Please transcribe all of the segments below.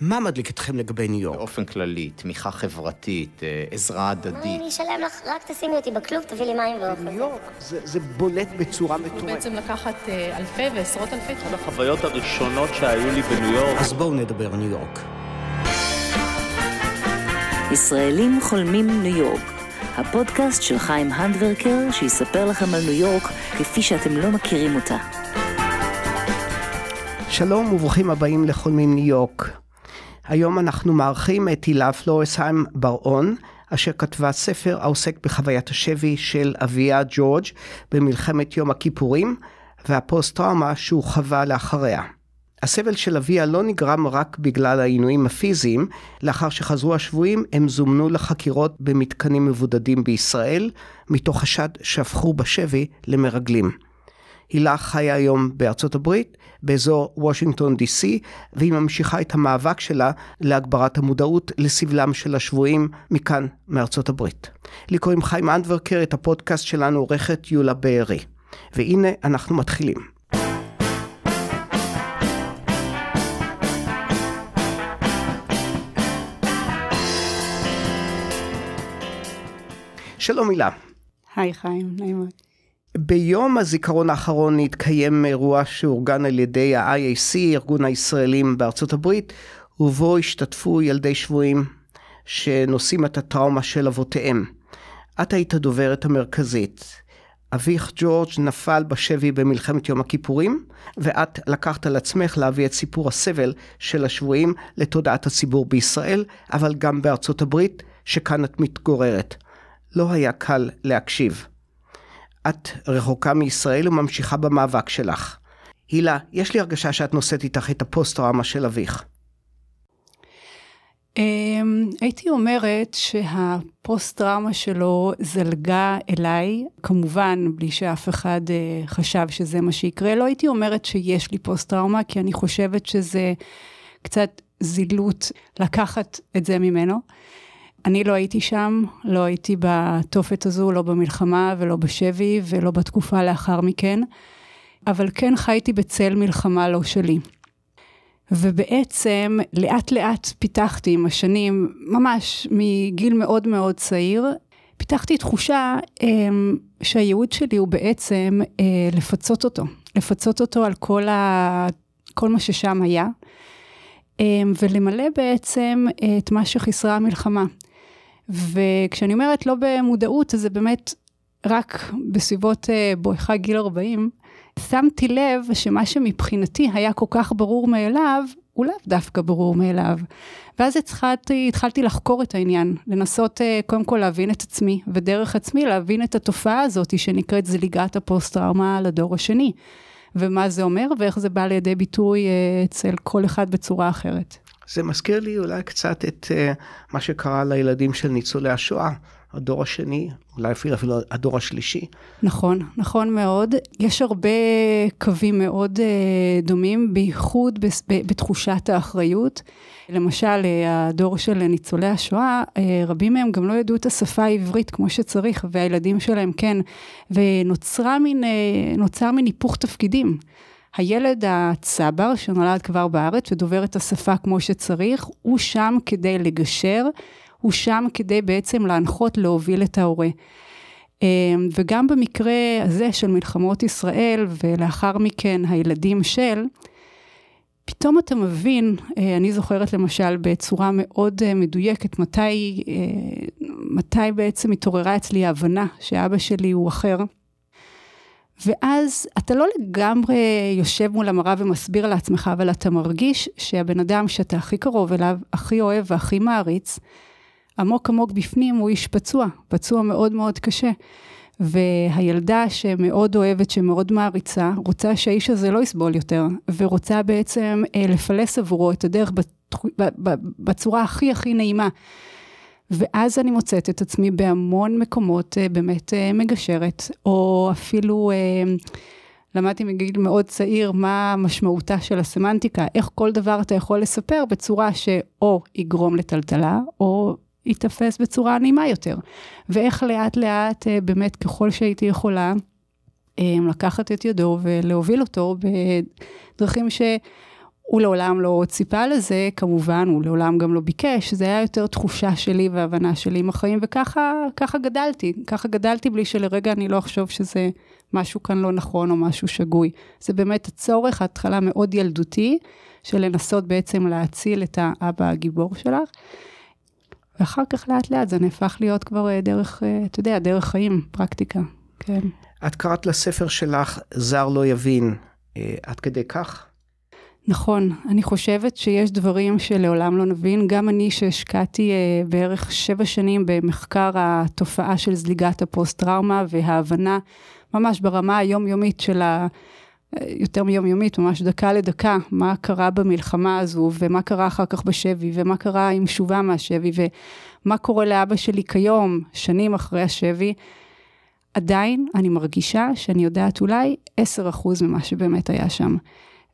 מה מדליק אתכם לגבי ניו יורק? באופן כללי, תמיכה חברתית, אה, עזרה הדדית. אני אשלם לך, רק תשימי אותי בכלוב, תביא לי מים ואוכל. ניו יורק זה, זה בולט בצורה מטורפת. בעצם לקחת אה, אלפי ועשרות אלפי אחת החוויות הראשונות שהיו לי בניו יורק. אז בואו נדבר ניו יורק. ישראלים חולמים ניו יורק, הפודקאסט של חיים הנדברקר שיספר לכם על ניו יורק כפי שאתם לא מכירים אותה. שלום וברוכים הבאים לחולמים ניו יורק. היום אנחנו מארחים את הילה פלורסהיים בר-און, אשר כתבה ספר העוסק בחוויית השבי של אביה ג'ורג' במלחמת יום הכיפורים, והפוסט-טראומה שהוא חווה לאחריה. הסבל של אביה לא נגרם רק בגלל העינויים הפיזיים, לאחר שחזרו השבויים הם זומנו לחקירות במתקנים מבודדים בישראל, מתוך חשד שהפכו בשבי למרגלים. הילה חיה היום בארצות הברית, באזור וושינגטון די.סי, והיא ממשיכה את המאבק שלה להגברת המודעות לסבלם של השבויים מכאן, מארצות הברית. לי קוראים חיים אנדברקר, את הפודקאסט שלנו עורכת יולה בארי. והנה אנחנו מתחילים. שלום הילה. היי חיים, נעים מאוד. ביום הזיכרון האחרון התקיים אירוע שאורגן על ידי ה-IAC, ארגון הישראלים בארצות הברית, ובו השתתפו ילדי שבויים שנושאים את הטראומה של אבותיהם. את היית הדוברת המרכזית. אביך ג'ורג' נפל בשבי במלחמת יום הכיפורים, ואת לקחת על עצמך להביא את סיפור הסבל של השבויים לתודעת הציבור בישראל, אבל גם בארצות הברית, שכאן את מתגוררת. לא היה קל להקשיב. את רחוקה מישראל וממשיכה במאבק שלך. הילה, יש לי הרגשה שאת נושאת איתך את הפוסט-טראומה של אביך. אמ, הייתי אומרת שהפוסט-טראומה שלו זלגה אליי, כמובן בלי שאף אחד אה, חשב שזה מה שיקרה. לא הייתי אומרת שיש לי פוסט-טראומה, כי אני חושבת שזה קצת זילות לקחת את זה ממנו. אני לא הייתי שם, לא הייתי בתופת הזו, לא במלחמה ולא בשבי ולא בתקופה לאחר מכן, אבל כן חייתי בצל מלחמה לא שלי. ובעצם לאט לאט פיתחתי עם השנים, ממש מגיל מאוד מאוד צעיר, פיתחתי תחושה אה, שהייעוד שלי הוא בעצם אה, לפצות אותו, לפצות אותו על כל, ה, כל מה ששם היה, אה, ולמלא בעצם את מה שחיסרה המלחמה. וכשאני אומרת לא במודעות, אז זה באמת רק בסביבות אה, בואכה גיל 40, שמתי לב שמה שמבחינתי היה כל כך ברור מאליו, הוא לאו דווקא ברור מאליו. ואז התחלתי, התחלתי לחקור את העניין, לנסות אה, קודם כל להבין את עצמי, ודרך עצמי להבין את התופעה הזאת שנקראת זליגת הפוסט-טראומה לדור השני. ומה זה אומר ואיך זה בא לידי ביטוי אה, אצל כל אחד בצורה אחרת. זה מזכיר לי אולי קצת את uh, מה שקרה לילדים של ניצולי השואה, הדור השני, אולי אפילו, אפילו הדור השלישי. נכון, נכון מאוד. יש הרבה קווים מאוד uh, דומים, בייחוד בתחושת האחריות. למשל, uh, הדור של ניצולי השואה, רבים מהם גם לא ידעו את השפה העברית כמו שצריך, והילדים שלהם כן, ונוצר מין היפוך תפקידים. הילד הצבר שנולד כבר בארץ ודובר את השפה כמו שצריך, הוא שם כדי לגשר, הוא שם כדי בעצם להנחות, להוביל את ההורה. אמ, וגם במקרה הזה של מלחמות ישראל, ולאחר מכן הילדים של, פתאום אתה מבין, אה, אני זוכרת למשל בצורה מאוד אה, מדויקת, מתי, אה, מתי בעצם התעוררה אצלי ההבנה שאבא שלי הוא אחר. ואז אתה לא לגמרי יושב מול המראה ומסביר לעצמך, אבל אתה מרגיש שהבן אדם שאתה הכי קרוב אליו, הכי אוהב והכי מעריץ, עמוק עמוק בפנים הוא איש פצוע, פצוע מאוד מאוד קשה. והילדה שמאוד אוהבת, שמאוד מעריצה, רוצה שהאיש הזה לא יסבול יותר, ורוצה בעצם אה, לפלס עבורו את הדרך בצורה הכי הכי נעימה. ואז אני מוצאת את עצמי בהמון מקומות אה, באמת אה, מגשרת, או אפילו אה, למדתי מגיל מאוד צעיר מה משמעותה של הסמנטיקה, איך כל דבר אתה יכול לספר בצורה שאו יגרום לטלטלה, או ייתפס בצורה נעימה יותר. ואיך לאט לאט, באמת ככל שהייתי יכולה, לקחת את ידו ולהוביל אותו בדרכים ש... הוא לעולם לא ציפה לזה, כמובן, הוא לעולם גם לא ביקש, זה היה יותר תחושה שלי והבנה שלי עם החיים, וככה גדלתי, ככה גדלתי בלי שלרגע אני לא אחשוב שזה משהו כאן לא נכון או משהו שגוי. זה באמת הצורך, ההתחלה מאוד ילדותי, של לנסות בעצם להציל את האבא הגיבור שלך. ואחר כך לאט לאט זה נהפך להיות כבר אה, דרך, אה, אתה יודע, דרך חיים, פרקטיקה, כן. את קראת לספר שלך, זר לא יבין, אה, עד כדי כך? נכון, אני חושבת שיש דברים שלעולם לא נבין. גם אני שהשקעתי אה, בערך שבע שנים במחקר התופעה של זליגת הפוסט-טראומה וההבנה ממש ברמה היומיומית של ה... יותר מיומיומית, ממש דקה לדקה, מה קרה במלחמה הזו, ומה קרה אחר כך בשבי, ומה קרה עם שובה מהשבי, ומה קורה לאבא שלי כיום, שנים אחרי השבי. עדיין אני מרגישה שאני יודעת אולי 10% ממה שבאמת היה שם.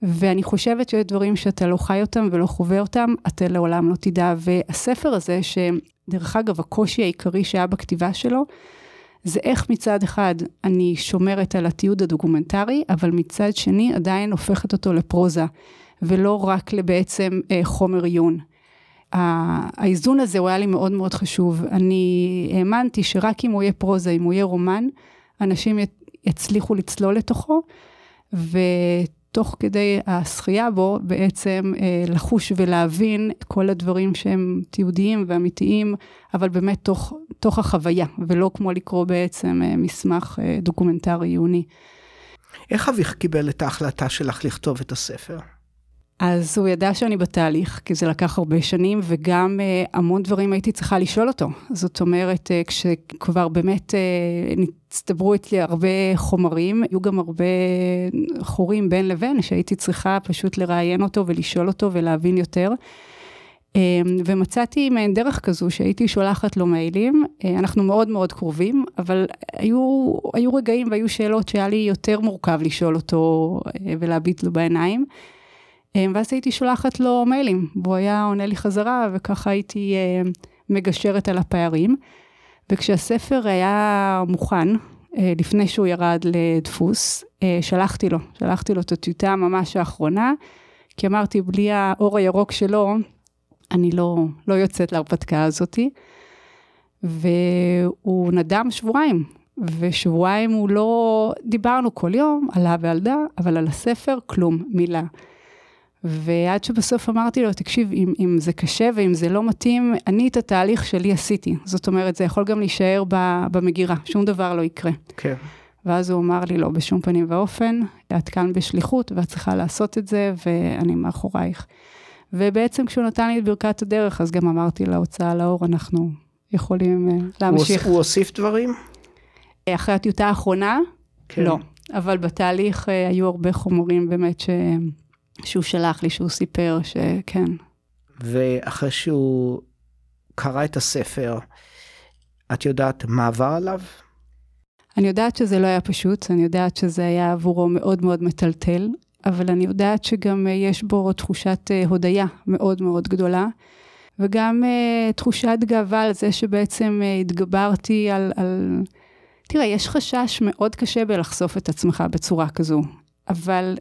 ואני חושבת שיש דברים שאתה לא חי אותם ולא חווה אותם, אתה לעולם לא תדע. והספר הזה, שדרך אגב, הקושי העיקרי שהיה בכתיבה שלו, זה איך מצד אחד אני שומרת על התיעוד הדוקומנטרי, אבל מצד שני עדיין הופכת אותו לפרוזה, ולא רק לבעצם אה, חומר עיון. האיזון הזה הוא היה לי מאוד מאוד חשוב. אני האמנתי שרק אם הוא יהיה פרוזה, אם הוא יהיה רומן, אנשים יצליחו לצלול לתוכו, ותוך כדי השחייה בו, בעצם אה, לחוש ולהבין את כל הדברים שהם תיעודיים ואמיתיים, אבל באמת תוך, תוך החוויה, ולא כמו לקרוא בעצם אה, מסמך אה, דוקומנטרי עיוני. איך אביך קיבל את ההחלטה שלך לכתוב את הספר? אז הוא ידע שאני בתהליך, כי זה לקח הרבה שנים, וגם uh, המון דברים הייתי צריכה לשאול אותו. זאת אומרת, uh, כשכבר באמת uh, נצטברו אצלי הרבה חומרים, היו גם הרבה חורים בין לבין, שהייתי צריכה פשוט לראיין אותו ולשאול אותו ולהבין יותר. Uh, ומצאתי מעין דרך כזו שהייתי שולחת לו מיילים, uh, אנחנו מאוד מאוד קרובים, אבל היו, היו רגעים והיו שאלות שהיה לי יותר מורכב לשאול אותו uh, ולהביט לו בעיניים. אמ, ואז הייתי שולחת לו מיילים, והוא היה עונה לי חזרה, וככה הייתי אה, מגשרת על הפערים. וכשהספר היה מוכן, אה, לפני שהוא ירד לדפוס, אה, שלחתי לו, שלחתי לו את הטיוטה ממש האחרונה, כי אמרתי, בלי האור הירוק שלו, אני לא, לא יוצאת להרפתקה הזאתי. והוא נדם שבועיים, ושבועיים הוא לא, דיברנו כל יום, עלה ועלדה, אבל על הספר כלום, מילה. ועד שבסוף אמרתי לו, תקשיב, אם, אם זה קשה ואם זה לא מתאים, אני את התהליך שלי עשיתי. זאת אומרת, זה יכול גם להישאר במגירה, שום דבר לא יקרה. כן. ואז הוא אמר לי, לא, בשום פנים ואופן, את כאן בשליחות ואת צריכה לעשות את זה, ואני מאחורייך. ובעצם כשהוא נתן לי את ברכת הדרך, אז גם אמרתי להוצאה לאור, אנחנו יכולים uh, להמשיך. הוא הוסיף דברים? אחרי הטיוטה האחרונה? כן. לא. אבל בתהליך uh, היו הרבה חומרים באמת ש... שהוא שלח לי, שהוא סיפר שכן. ואחרי שהוא קרא את הספר, את יודעת מה עבר עליו? אני יודעת שזה לא היה פשוט, אני יודעת שזה היה עבורו מאוד מאוד מטלטל, אבל אני יודעת שגם אה, יש בו תחושת אה, הודיה מאוד מאוד גדולה, וגם uh, תחושת גאווה על זה שבעצם התגברתי על, על... תראה, יש חשש מאוד קשה בלחשוף את עצמך בצורה כזו, אבל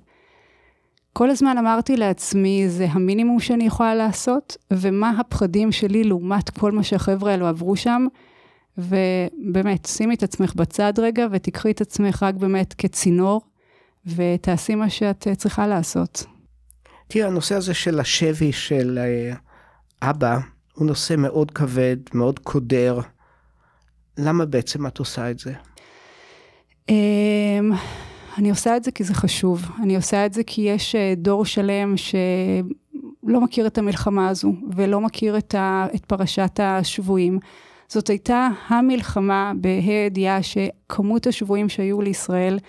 כל הזמן אמרתי לעצמי, זה המינימום שאני יכולה לעשות, ומה הפחדים שלי לעומת כל מה שהחבר'ה האלו עברו שם. ובאמת, שימי את עצמך בצד רגע ותקחי את עצמך רק באמת כצינור, ותעשי מה שאת צריכה לעשות. תראה, הנושא הזה של השבי של אה, אבא, הוא נושא מאוד כבד, מאוד קודר. למה בעצם את עושה את זה? אני עושה את זה כי זה חשוב. אני עושה את זה כי יש אה, דור שלם שלא מכיר את המלחמה הזו, ולא מכיר את, ה, את פרשת השבויים. זאת הייתה המלחמה בה"א הידיעה שכמות השבויים שהיו לישראל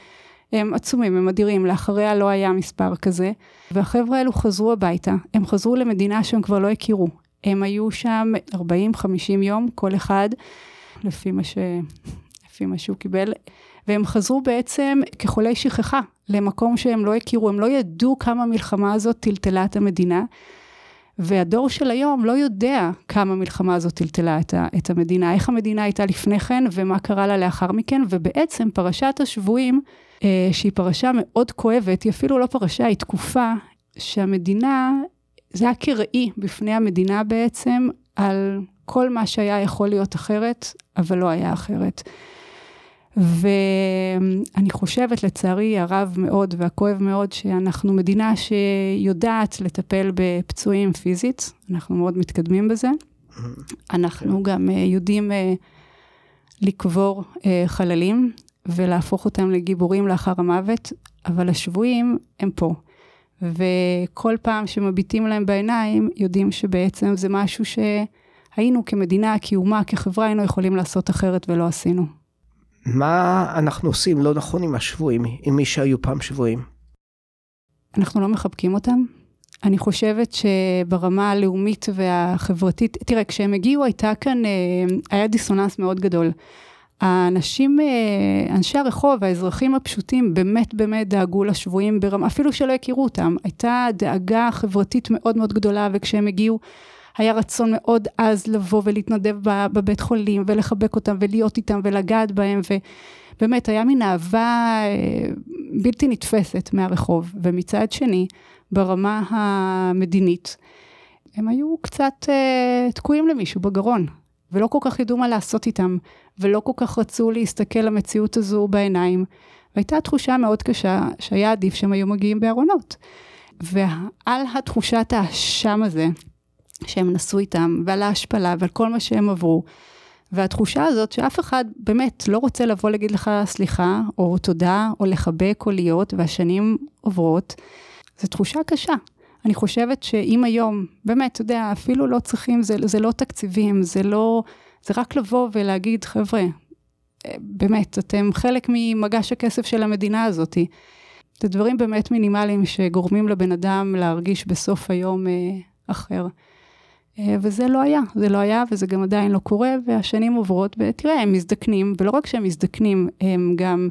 הם עצומים, הם אדירים, לאחריה לא היה מספר כזה. והחבר'ה האלו חזרו הביתה, הם חזרו למדינה שהם כבר לא הכירו. הם היו שם 40-50 יום, כל אחד, לפי מה, ש... לפי מה שהוא קיבל. והם חזרו בעצם כחולי שכחה למקום שהם לא הכירו, הם לא ידעו כמה המלחמה הזאת טלטלה את המדינה. והדור של היום לא יודע כמה המלחמה הזאת טלטלה את, את המדינה, איך המדינה הייתה לפני כן ומה קרה לה לאחר מכן, ובעצם פרשת השבויים, אה, שהיא פרשה מאוד כואבת, היא אפילו לא פרשה, היא תקופה, שהמדינה, זה היה קראי בפני המדינה בעצם על כל מה שהיה יכול להיות אחרת, אבל לא היה אחרת. ואני חושבת, לצערי הרב מאוד והכואב מאוד, שאנחנו מדינה שיודעת לטפל בפצועים פיזית, אנחנו מאוד מתקדמים בזה. אנחנו גם אה, יודעים אה, לקבור אה, חללים ולהפוך אותם לגיבורים לאחר המוות, אבל השבויים הם פה. וכל פעם שמביטים להם בעיניים, יודעים שבעצם זה משהו שהיינו כמדינה, כאומה, כחברה, היינו יכולים לעשות אחרת ולא עשינו. מה אנחנו עושים לא נכון עם השבויים, עם מי שהיו פעם שבויים? אנחנו לא מחבקים אותם. אני חושבת שברמה הלאומית והחברתית, תראה, כשהם הגיעו הייתה כאן, אה, היה דיסוננס מאוד גדול. האנשים, אה, אנשי הרחוב, האזרחים הפשוטים, באמת באמת דאגו לשבויים ברמה, אפילו שלא הכירו אותם. הייתה דאגה חברתית מאוד מאוד גדולה, וכשהם הגיעו, היה רצון מאוד עז לבוא ולהתנדב בבית חולים, ולחבק אותם, ולהיות איתם, ולגעת בהם, ובאמת, היה מין אהבה אה, בלתי נתפסת מהרחוב. ומצד שני, ברמה המדינית, הם היו קצת uh, תקועים למישהו בגרון, ולא כל כך ידעו מה לעשות איתם, ולא כל כך רצו להסתכל למציאות הזו בעיניים. והייתה תחושה מאוד קשה שהיה עדיף שהם היו מגיעים בארונות. ועל התחושת האשם הזה, שהם נסעו איתם, ועל ההשפלה ועל כל מה שהם עברו, והתחושה הזאת שאף אחד באמת לא רוצה לבוא להגיד לך סליחה, או תודה, או לחבק, או להיות, והשנים עוברות, זו תחושה קשה. אני חושבת שאם היום, באמת, אתה יודע, אפילו לא צריכים, זה, זה לא תקציבים, זה לא, זה רק לבוא ולהגיד, חבר'ה, באמת, אתם חלק ממגש הכסף של המדינה הזאת. זה דברים באמת מינימליים שגורמים לבן אדם להרגיש בסוף היום אה, אחר. אה, וזה לא היה, זה לא היה וזה גם עדיין לא קורה, והשנים עוברות, ותראה, הם מזדקנים, ולא רק שהם מזדקנים, הם גם...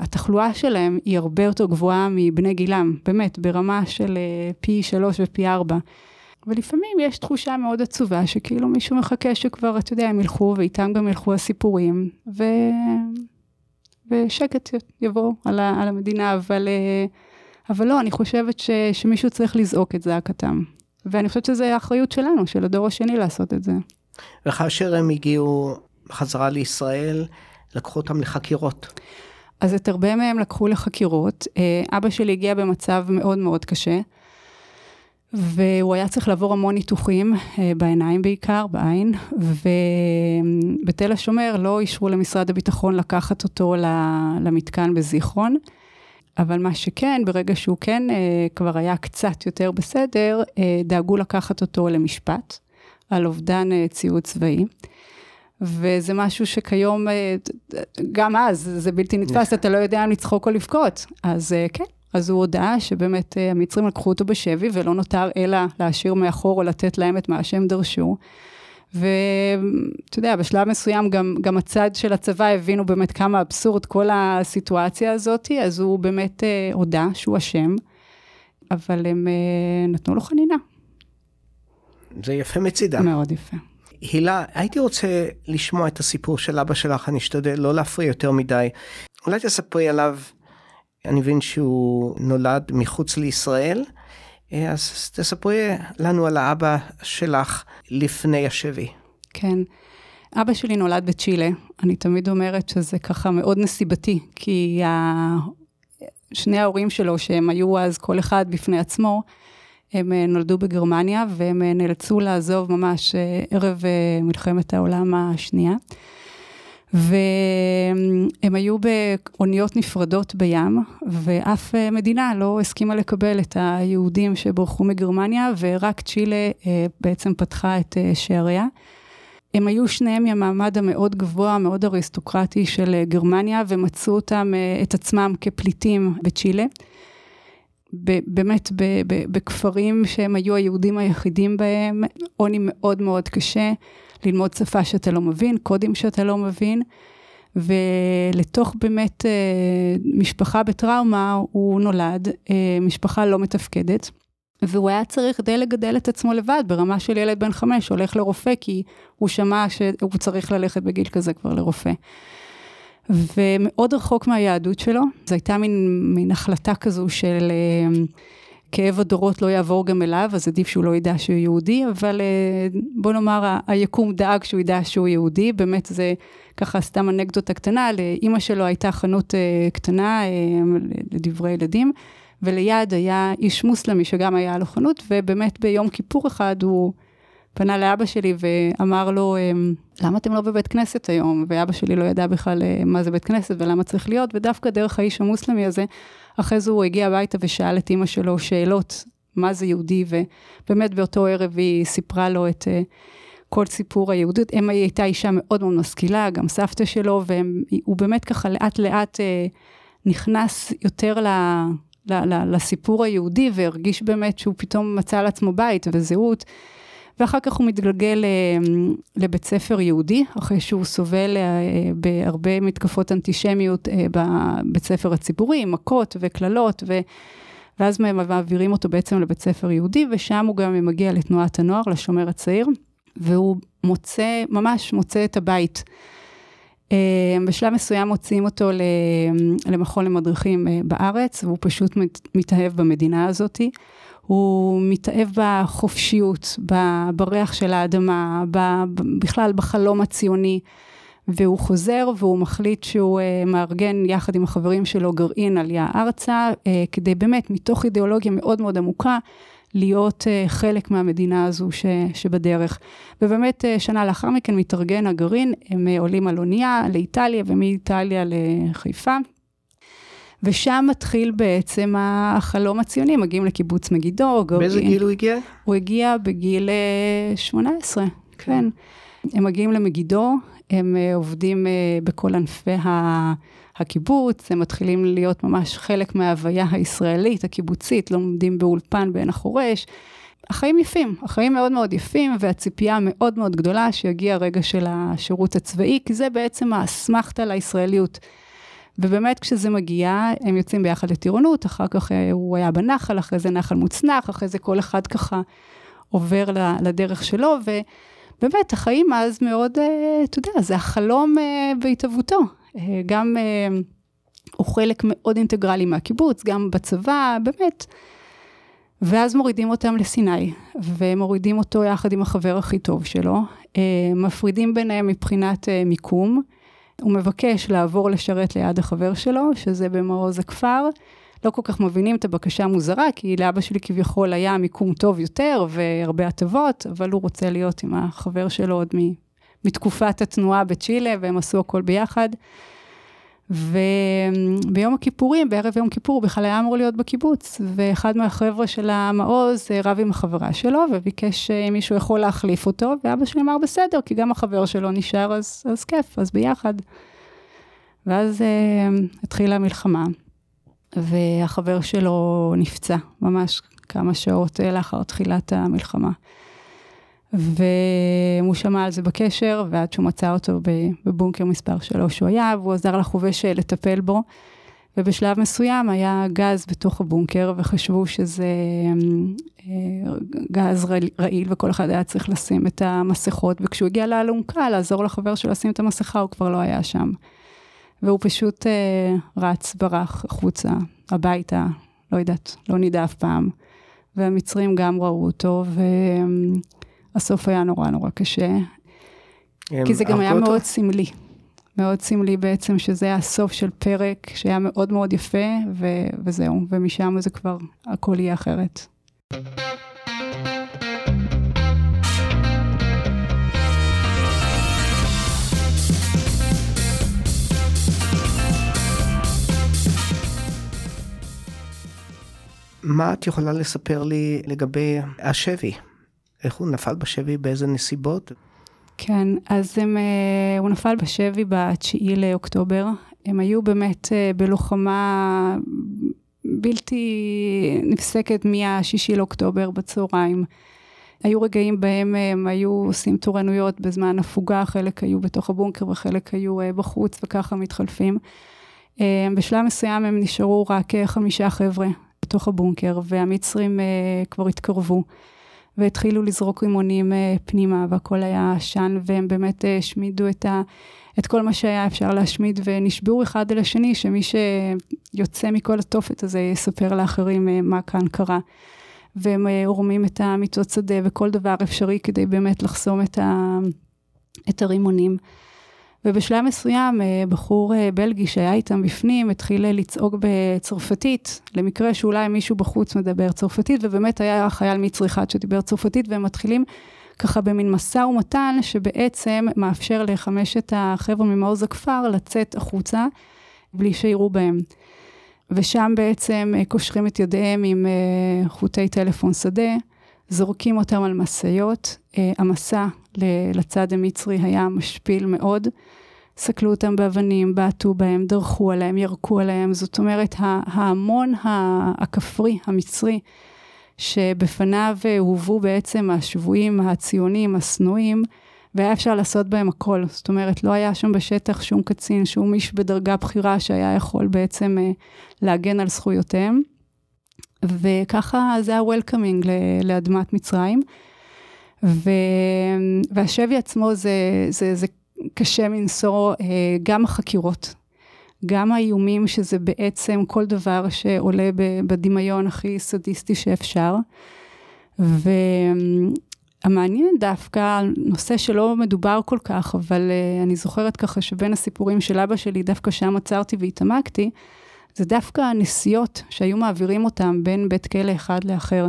התחלואה שלהם היא הרבה יותר גבוהה מבני גילם, באמת, ברמה של אה, פי שלוש ופי ארבע. ולפעמים יש תחושה מאוד עצובה שכאילו מישהו מחכה שכבר, אתה יודע, הם ילכו ואיתם גם ילכו הסיפורים, ו... ושקט יבוא על, ה... על המדינה, אבל, אה, אבל לא, אני חושבת ש... שמישהו צריך לזעוק את זעקתם. ואני חושבת שזו האחריות שלנו, של הדור השני לעשות את זה. וכאשר הם הגיעו חזרה לישראל, לקחו אותם לחקירות. אז את הרבה מהם לקחו לחקירות. אה, אבא שלי הגיע במצב מאוד מאוד קשה, והוא היה צריך לעבור המון ניתוחים, אה, בעיניים בעיקר, בעין, ובתל השומר לא אישרו למשרד הביטחון לקחת אותו למתקן בזיכרון. אבל מה שכן, ברגע שהוא כן אה, כבר היה קצת יותר בסדר, דאגו לקחת אותו למשפט על אובדן ציוד צבאי. וזה משהו שכיום, אה, גם אז, זה בלתי נתפס, אתה לא יודע אם לצחוק או לבכות. אז אה, כן, אז הוא הודה שבאמת אה, המצרים לקחו אותו בשבי, ולא נותר אלא להשאיר מאחור או לתת להם את מה שהם דרשו. ואתה יודע, בשלב מסוים גם, גם הצד של הצבא הבינו באמת כמה אבסורד כל הסיטואציה הזאת, אז הוא באמת אה, הודה שהוא אשם, אבל הם אה, נתנו לו חנינה. זה יפה מצידם. מאוד יפה. הילה, הייתי רוצה לשמוע את הסיפור של אבא שלך, אני אשתדל לא להפריע יותר מדי. אולי תספרי עליו, אני מבין שהוא נולד מחוץ לישראל, אז תספרי לנו על האבא שלך לפני השבי. כן. אבא שלי נולד בצ'ילה, אני תמיד אומרת שזה ככה מאוד נסיבתי, כי. שני ההורים שלו, שהם היו אז כל אחד בפני עצמו, הם אה, נולדו בגרמניה והם אה, נאלצו לעזוב ממש אה, ערב מלחמת העולם השנייה. והם היו באוניות נפרדות בים, ואף מדינה לא הסכימה לקבל את היהודים שברחו מגרמניה, ורק צ'ילה בעצם פתחה את שעריה. הם היו שניהם מהמעמד המאוד גבוה, מאוד אריסטוקרטי של גרמניה, ומצאו אותם, את עצמם כפליטים בצ'ילה. באמת בכפרים שהם היו היהודים היחידים בהם, עוני מאוד מאוד קשה, ללמוד שפה שאתה לא מבין, קודים שאתה לא מבין, ולתוך באמת אה, משפחה בטראומה הוא נולד, אה, משפחה לא מתפקדת. והוא היה צריך די לגדל את עצמו לבד, ברמה של ילד בן חמש, הולך לרופא, כי הוא שמע שהוא צריך ללכת בגיל כזה כבר לרופא. ומאוד רחוק מהיהדות שלו. זו הייתה מין, מין החלטה כזו של אה, כאב הדורות לא יעבור גם אליו, אז עדיף שהוא לא ידע שהוא יהודי, אבל אה, בוא נאמר, היקום דאג שהוא ידע שהוא יהודי, באמת זה ככה סתם אנקדוטה קטנה, לאימא שלו הייתה חנות אה, קטנה לדברי ילדים, וליד היה איש מוסלמי שגם היה לו חנות, ובאמת ביום כיפור אחד הוא פנה לאבא שלי ואמר לו, למה אתם לא בבית כנסת היום? ואבא שלי לא ידע בכלל מה זה בית כנסת ולמה צריך להיות, ודווקא דרך האיש המוסלמי הזה, אחרי זה הוא הגיע הביתה ושאל את אימא שלו שאלות, מה זה יהודי, ובאמת באותו ערב היא סיפרה לו את uh, כל סיפור היהודית. אמא היא הייתה אישה מאוד מאוד משכילה, גם סבתא שלו, והוא באמת ככה לאט לאט uh, נכנס יותר ל... לסיפור היהודי והרגיש באמת שהוא פתאום מצא על עצמו בית וזהות. ואחר כך הוא מתגלגל אה, לבית ספר יהודי, אחרי שהוא סובל אה, בהרבה מתקפות אנטישמיות אה, בבית ספר הציבורי, מכות וקללות, ו... ואז מעבירים אותו בעצם לבית ספר יהודי, ושם הוא גם מגיע לתנועת הנוער, לשומר הצעיר, והוא מוצא, ממש מוצא את הבית. בשלב מסוים מוציאים אותו למכון למדריכים בארץ, והוא פשוט מתאהב במדינה הזאתי. הוא מתאהב בחופשיות, בריח של האדמה, בכלל בחלום הציוני. והוא חוזר והוא מחליט שהוא uh, מארגן יחד עם החברים שלו גרעין עלייה ארצה, uh, כדי באמת, מתוך אידיאולוגיה מאוד מאוד עמוקה, להיות uh, חלק מהמדינה הזו ש, שבדרך. ובאמת, uh, שנה לאחר מכן מתארגן הגרעין, הם uh, עולים על אונייה לאיטליה ומאיטליה לחיפה. ושם מתחיל בעצם החלום הציוני, מגיעים לקיבוץ מגידו. באיזה גיל הוא הגיע? הוא הגיע בגיל 18, כן. כן. הם מגיעים למגידו, הם אה, עובדים אה, בכל ענפי הקיבוץ, הם מתחילים להיות ממש חלק מההוויה הישראלית, הקיבוצית, לומדים באולפן בעין החורש. החיים יפים, החיים מאוד מאוד יפים, והציפייה מאוד מאוד גדולה שיגיע הרגע של השירות הצבאי, כי זה בעצם האסמכתה לישראליות. ובאמת כשזה מגיע, הם יוצאים ביחד לטירונות, אחר כך אה, הוא היה בנחל, אחרי זה נחל מוצנח, אחרי זה כל אחד ככה עובר לדרך שלו, ובאמת החיים אז מאוד, אה, אתה יודע, זה החלום אה, בהתהוותו. גם הוא חלק מאוד אינטגרלי מהקיבוץ, גם בצבא, באמת. ואז מורידים אותם לסיני, ומורידים אותו יחד עם החבר הכי טוב שלו, מפרידים ביניהם מבחינת מיקום. הוא מבקש לעבור לשרת ליד החבר שלו, שזה במעוז הכפר. לא כל כך מבינים את הבקשה המוזרה, כי לאבא שלי כביכול היה מיקום טוב יותר והרבה הטבות, אבל הוא רוצה להיות עם החבר שלו עוד מתקופת התנועה בצ'ילה, והם עשו הכל ביחד. וביום הכיפורים, בערב יום כיפור, הוא בכלל היה אמור להיות בקיבוץ, ואחד מהחבר'ה של המעוז אה, רב עם החברה שלו, וביקש אה, אם מישהו יכול להחליף אותו, ואבא שלי אמר בסדר, כי גם החבר שלו נשאר, אז, אז כיף, אז ביחד. ואז uh, התחילה המלחמה, והחבר שלו נפצע, ממש כמה שעות לאחר תחילת המלחמה. והוא שמע על זה בקשר, ועד שהוא מצא אותו בבונקר מספר 3 שהוא היה, והוא עזר לחובש לטפל בו. ובשלב מסוים היה גז בתוך הבונקר, וחשבו שזה אה, גז רעיל, וכל אחד היה צריך לשים את המסכות, וכשהוא הגיע לאלונקה לעזור לחבר שלו לשים את המסכה, הוא כבר לא היה שם. והוא פשוט אה, רץ, ברח החוצה, הביתה, לא יודעת, לא נדע אף פעם. והמצרים גם ראו אותו, ו... הסוף היה נורא נורא קשה, כי זה גם היה מאוד סמלי. מאוד סמלי בעצם שזה היה הסוף של פרק שהיה מאוד מאוד יפה, ו- וזהו, ומשם זה כבר, הכל יהיה אחרת. מה את יכולה לספר לי לגבי השבי? איך הוא נפל בשבי, באיזה נסיבות? כן, אז הם, אה, הוא נפל בשבי ב-9 לאוקטובר. הם היו באמת אה, בלוחמה בלתי נפסקת מה-6 לאוקטובר בצהריים. היו רגעים בהם הם היו עושים תורנויות בזמן הפוגה, חלק היו בתוך הבונקר וחלק היו אה, בחוץ וככה מתחלפים. בשלב מסוים הם נשארו רק חמישה חבר'ה בתוך הבונקר והמצרים כבר התקרבו. והתחילו לזרוק רימונים אה, פנימה, והכל היה עשן, והם באמת אה, השמידו את, ה, את כל מה שהיה אפשר להשמיד, ונשבעו אחד אל השני, שמי שיוצא מכל התופת הזה יספר לאחרים אה, מה כאן קרה. והם עורמים את המיטות שדה וכל דבר אפשרי כדי באמת לחסום את, ה, את הרימונים. ובשלב מסוים בחור בלגי שהיה איתם בפנים התחיל לצעוק בצרפתית, למקרה שאולי מישהו בחוץ מדבר צרפתית, ובאמת היה חייל מצרי אחד שדיבר צרפתית, והם מתחילים ככה במין משא ומתן שבעצם מאפשר לחמשת החבר'ה ממעוז הכפר לצאת החוצה בלי שיראו בהם. ושם בעצם קושרים את ידיהם עם חוטי טלפון שדה, זורקים אותם על משאיות. המסע לצד המצרי היה משפיל מאוד. סקלו אותם באבנים, בעטו בהם, דרכו עליהם, ירקו עליהם. זאת אומרת, ההמון הכפרי, המצרי, שבפניו הובאו בעצם השבויים הציונים, השנואים, והיה אפשר לעשות בהם הכל. זאת אומרת, לא היה שם בשטח שום קצין, שום איש בדרגה בכירה שהיה יכול בעצם אה, להגן על זכויותיהם. וככה זה ה-Welcoming לאדמת מצרים. ו... והשבי עצמו זה, זה, זה קשה מנשוא, אה, גם החקירות, גם האיומים, שזה בעצם כל דבר שעולה בדמיון הכי סדיסטי שאפשר. והמעניין דווקא, נושא שלא מדובר כל כך, אבל אה, אני זוכרת ככה שבין הסיפורים של אבא שלי, דווקא שם עצרתי והתעמקתי, זה דווקא הנסיעות שהיו מעבירים אותם בין בית כלא אחד לאחר.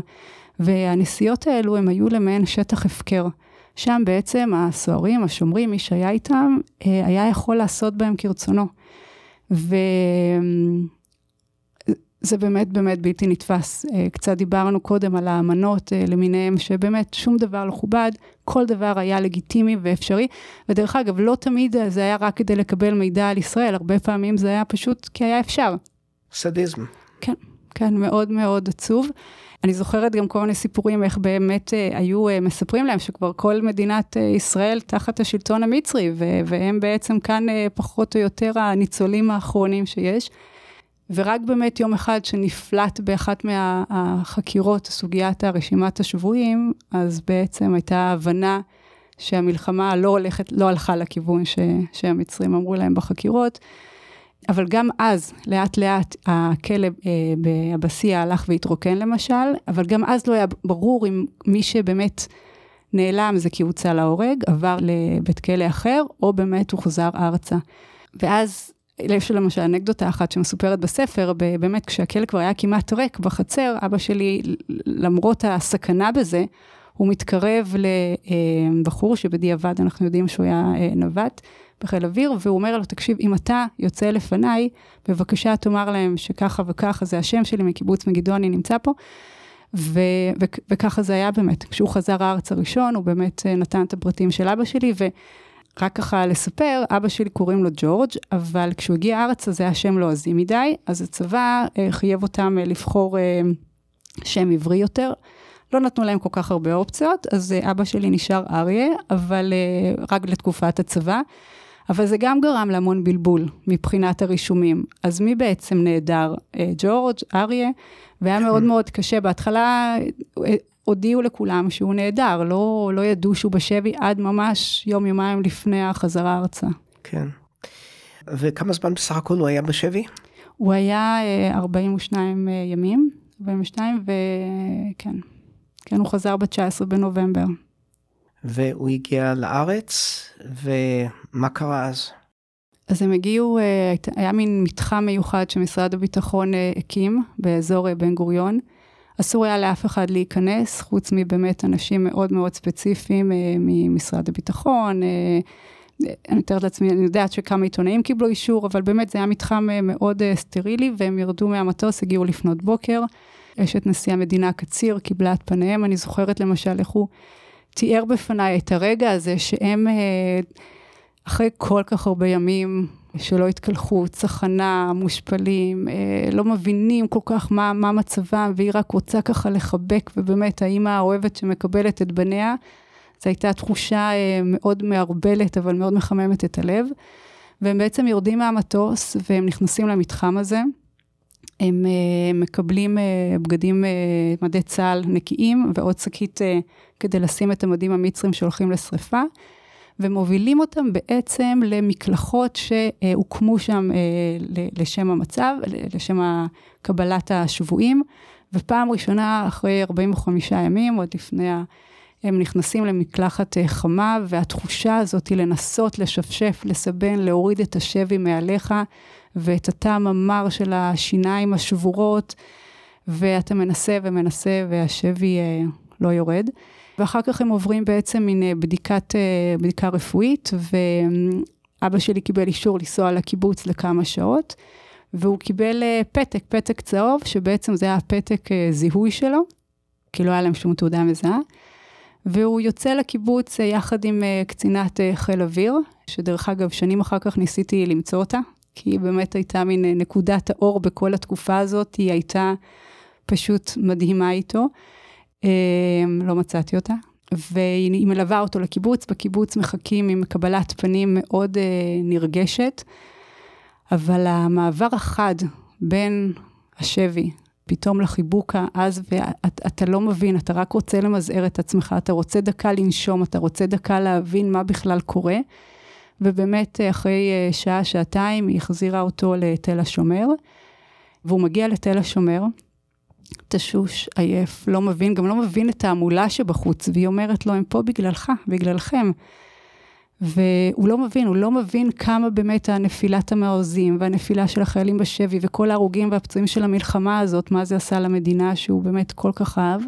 והנסיעות האלו הם היו למעין שטח הפקר. שם בעצם הסוהרים, השומרים, מי שהיה איתם, אה, היה יכול לעשות בהם כרצונו. וזה באמת באמת בלתי נתפס. אה, קצת דיברנו קודם על האמנות אה, למיניהם, שבאמת שום דבר לא כובד, כל דבר היה לגיטימי ואפשרי. ודרך אגב, לא תמיד זה היה רק כדי לקבל מידע על ישראל, הרבה פעמים זה היה פשוט כי היה אפשר. סדיזם. כן, כן, מאוד מאוד עצוב. אני זוכרת גם כל מיני סיפורים איך באמת אה, היו אה, מספרים להם שכבר כל מדינת אה, ישראל תחת השלטון המצרי, ו- והם בעצם כאן אה, פחות או יותר הניצולים האחרונים שיש. ורק באמת יום אחד שנפלט באחת מהחקירות, סוגיית הרשימת השבויים, אז בעצם הייתה הבנה שהמלחמה לא הולכת, לא הלכה לכיוון ש, שהמצרים אמרו להם בחקירות. אבל גם אז, לאט לאט, הכלב אה, באבסיה הלך והתרוקן למשל, אבל גם אז לא היה ברור אם מי שבאמת נעלם זה כי הוצא להורג, עבר לבית כלא אחר, או באמת הוא חוזר ארצה. ואז, יש למשל אנקדוטה אחת שמסופרת בספר, באמת כשהכלא כבר היה כמעט ריק בחצר, אבא שלי, למרות הסכנה בזה, הוא מתקרב לבחור שבדיעבד אנחנו יודעים שהוא היה אה, נווט. בחיל אוויר, והוא אומר לו, תקשיב, אם אתה יוצא לפניי, בבקשה תאמר להם שככה וככה, זה השם שלי מקיבוץ מגידו, אני נמצא פה. ו- ו- וככה זה היה באמת. כשהוא חזר הארץ הראשון, הוא באמת אה, נתן את הפרטים של אבא שלי, ורק ככה לספר, אבא שלי קוראים לו ג'ורג', אבל כשהוא הגיע ארצה זה היה שם לועזי לא מדי, אז הצבא אה, חייב אותם אה, לבחור שם עברי יותר. לא נתנו להם כל כך הרבה אופציות, אז אבא שלי נשאר אריה, אבל רק לתקופת הצבא. אבל זה גם גרם להמון בלבול מבחינת הרישומים. אז מי בעצם נעדר? אה, ג'ורג', אריה, והיה מאוד מאוד קשה. בהתחלה אה, הודיעו לכולם שהוא נעדר, לא, לא ידעו שהוא בשבי עד ממש יום-יומיים לפני החזרה ארצה. כן. וכמה זמן בסך הכל הוא היה בשבי? הוא היה 42 אה, ימים, 42, וכן. כן, הוא חזר ב-19 בנובמבר. והוא הגיע לארץ, ומה קרה אז? אז הם הגיעו, אה, היה מין מתחם מיוחד שמשרד הביטחון אה, הקים באזור אה, בן גוריון. אסור היה לאף אחד להיכנס, חוץ מבאמת אנשים מאוד מאוד ספציפיים ממשרד הביטחון. אני מתארת לעצמי, אני יודעת שכמה עיתונאים קיבלו אישור, אבל באמת זה היה מתחם מאוד סטרילי, והם ירדו מהמטוס, הגיעו לפנות בוקר. אשת נשיא המדינה קציר קיבלה את פניהם, אני זוכרת למשל איך הוא תיאר בפניי את הרגע הזה שהם, אה, אחרי כל כך הרבה ימים שלא התקלחו, צחנה, מושפלים, אה, לא מבינים כל כך מה, מה מצבם, והיא רק רוצה ככה לחבק, ובאמת, האימא האוהבת שמקבלת את בניה, זו הייתה תחושה אה, מאוד מערבלת, אבל מאוד מחממת את הלב. והם בעצם יורדים מהמטוס, והם נכנסים למתחם הזה. הם אה, מקבלים אה, בגדים, אה, מדי צה"ל נקיים ועוד שקית כדי לשים את המדים המצרים שהולכים לשריפה, ומובילים אותם בעצם למקלחות שהוקמו שם לשם המצב, לשם קבלת השבויים, ופעם ראשונה אחרי 45 ימים, עוד לפני ה... הם נכנסים למקלחת חמה, והתחושה הזאת היא לנסות לשפשף, לסבן, להוריד את השבי מעליך, ואת הטעם המר של השיניים השבורות, ואתה מנסה ומנסה והשבי אה, לא יורד. ואחר כך הם עוברים בעצם מין אה, בדיקת, אה, בדיקה רפואית, ואבא שלי קיבל אישור לנסוע לקיבוץ לכמה שעות, והוא קיבל פתק, פתק צהוב, שבעצם זה היה הפתק אה, זיהוי שלו, כי לא היה להם שום תעודה מזהה. והוא יוצא לקיבוץ יחד עם קצינת חיל אוויר, שדרך אגב, שנים אחר כך ניסיתי למצוא אותה, כי היא באמת הייתה מין נקודת האור בכל התקופה הזאת, היא הייתה פשוט מדהימה איתו. לא מצאתי אותה. והיא מלווה אותו לקיבוץ, בקיבוץ מחכים עם קבלת פנים מאוד נרגשת, אבל המעבר החד בין השבי פתאום לחיבוק העז, ואתה לא מבין, אתה רק רוצה למזער את עצמך, אתה רוצה דקה לנשום, אתה רוצה דקה להבין מה בכלל קורה. ובאמת, אחרי אה, שעה, שעתיים, היא החזירה אותו לתל השומר, והוא מגיע לתל השומר, תשוש, עייף, לא מבין, גם לא מבין את ההמולה שבחוץ, והיא אומרת לו, הם פה בגללך, בגללכם. והוא לא מבין, הוא לא מבין כמה באמת הנפילת המעוזים והנפילה של החיילים בשבי וכל ההרוגים והפצועים של המלחמה הזאת, מה זה עשה למדינה שהוא באמת כל כך אהב.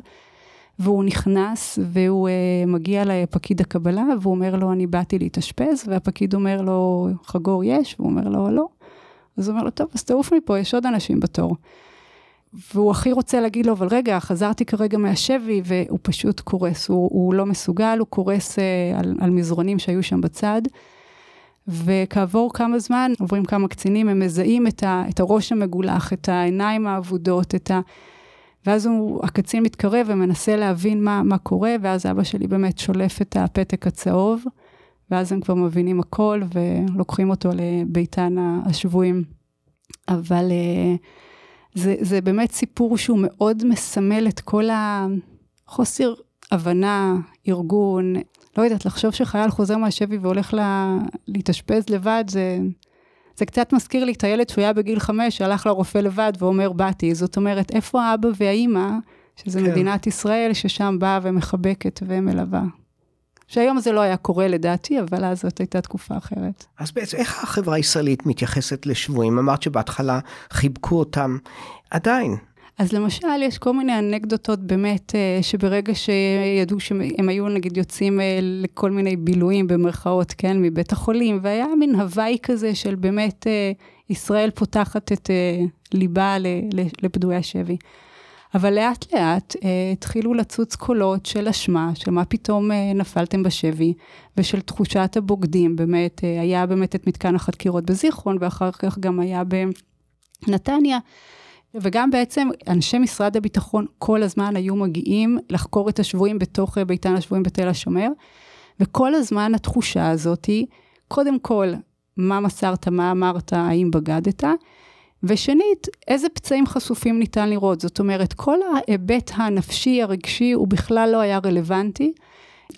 והוא נכנס והוא uh, מגיע לפקיד הקבלה והוא אומר לו, אני באתי להתאשפז, והפקיד אומר לו, חגור יש? והוא אומר לו, לא. אז הוא אומר לו, טוב, אז תעוף מפה, יש עוד אנשים בתור. והוא הכי רוצה להגיד לו, אבל רגע, חזרתי כרגע מהשבי, והוא פשוט קורס, הוא, הוא לא מסוגל, הוא קורס uh, על, על מזרונים שהיו שם בצד. וכעבור כמה זמן, עוברים כמה קצינים, הם מזהים את, ה, את הראש המגולח, את העיניים האבודות, את ה... ואז הוא, הקצין מתקרב ומנסה להבין מה, מה קורה, ואז אבא שלי באמת שולף את הפתק הצהוב, ואז הם כבר מבינים הכל, ולוקחים אותו לביתן השבויים. אבל... Uh, זה, זה באמת סיפור שהוא מאוד מסמל את כל החוסר הבנה, ארגון. לא יודעת, לחשוב שחייל חוזר מהשבי והולך לה, להתאשפז לבד, זה, זה קצת מזכיר לי את הילד שהוא היה בגיל חמש, שהלך לרופא לבד ואומר, באתי. זאת אומרת, איפה האבא והאימא, שזה כן. מדינת ישראל, ששם באה ומחבקת ומלווה. שהיום זה לא היה קורה לדעתי, אבל אז זאת הייתה תקופה אחרת. אז בעצם איך החברה הישראלית מתייחסת לשבויים? אמרת שבהתחלה חיבקו אותם, עדיין. אז למשל, יש כל מיני אנקדוטות באמת, אה, שברגע שידעו שהם היו נגיד יוצאים אה, לכל מיני בילויים במרכאות, כן, מבית החולים, והיה מין הוואי כזה של באמת אה, ישראל פותחת את ליבה לפדויי השבי. אבל לאט לאט אה, התחילו לצוץ קולות של אשמה, של מה פתאום אה, נפלתם בשבי, ושל תחושת הבוגדים, באמת, אה, היה באמת את מתקן החקירות בזיכרון, ואחר כך גם היה בנתניה. וגם בעצם אנשי משרד הביטחון כל הזמן היו מגיעים לחקור את השבויים בתוך אה, ביתן השבויים בתל השומר, וכל הזמן התחושה הזאת היא, קודם כל, מה מסרת, מה אמרת, האם בגדת, ושנית, איזה פצעים חשופים ניתן לראות? זאת אומרת, כל ההיבט הנפשי, הרגשי, הוא בכלל לא היה רלוונטי,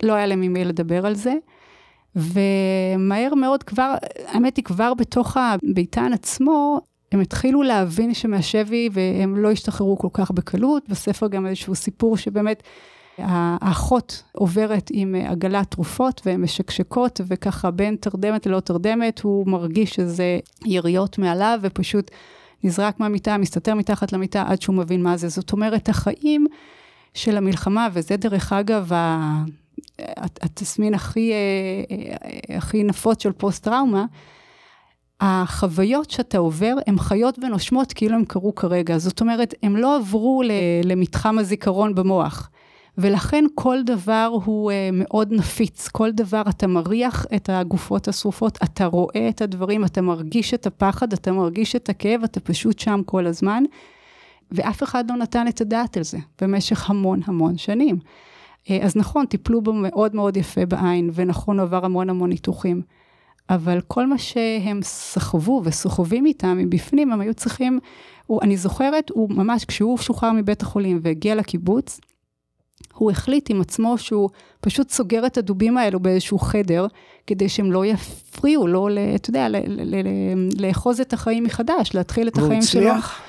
לא היה להם עם מי לדבר על זה. ומהר מאוד כבר, האמת היא כבר בתוך הביתן עצמו, הם התחילו להבין שמהשבי והם לא השתחררו כל כך בקלות. בספר גם איזשהו סיפור שבאמת האחות עוברת עם עגלת תרופות והן משקשקות, וככה בין תרדמת ללא תרדמת, הוא מרגיש שזה יריות מעליו, ופשוט נזרק מהמיטה, מסתתר מתחת למיטה עד שהוא מבין מה זה. זאת אומרת, החיים של המלחמה, וזה דרך אגב התסמין הכי, הכי נפוץ של פוסט-טראומה, החוויות שאתה עובר הן חיות ונושמות כאילו הן קרו כרגע. זאת אומרת, הן לא עברו למתחם הזיכרון במוח. ולכן כל דבר הוא uh, מאוד נפיץ, כל דבר אתה מריח את הגופות השרופות, אתה רואה את הדברים, אתה מרגיש את הפחד, אתה מרגיש את הכאב, אתה פשוט שם כל הזמן, ואף אחד לא נתן את הדעת על זה במשך המון המון שנים. Uh, אז נכון, טיפלו בו מאוד מאוד יפה בעין, ונכון, עבר המון המון ניתוחים. אבל כל מה שהם סחבו וסוחבים איתם מבפנים, הם היו צריכים, הוא, אני זוכרת, הוא ממש, כשהוא שוחרר מבית החולים והגיע לקיבוץ, הוא החליט עם עצמו שהוא פשוט סוגר את הדובים האלו באיזשהו חדר, כדי שהם לא יפריעו, לא, אתה יודע, לאחוז את החיים מחדש, להתחיל את החיים שלו. והוא הצליח?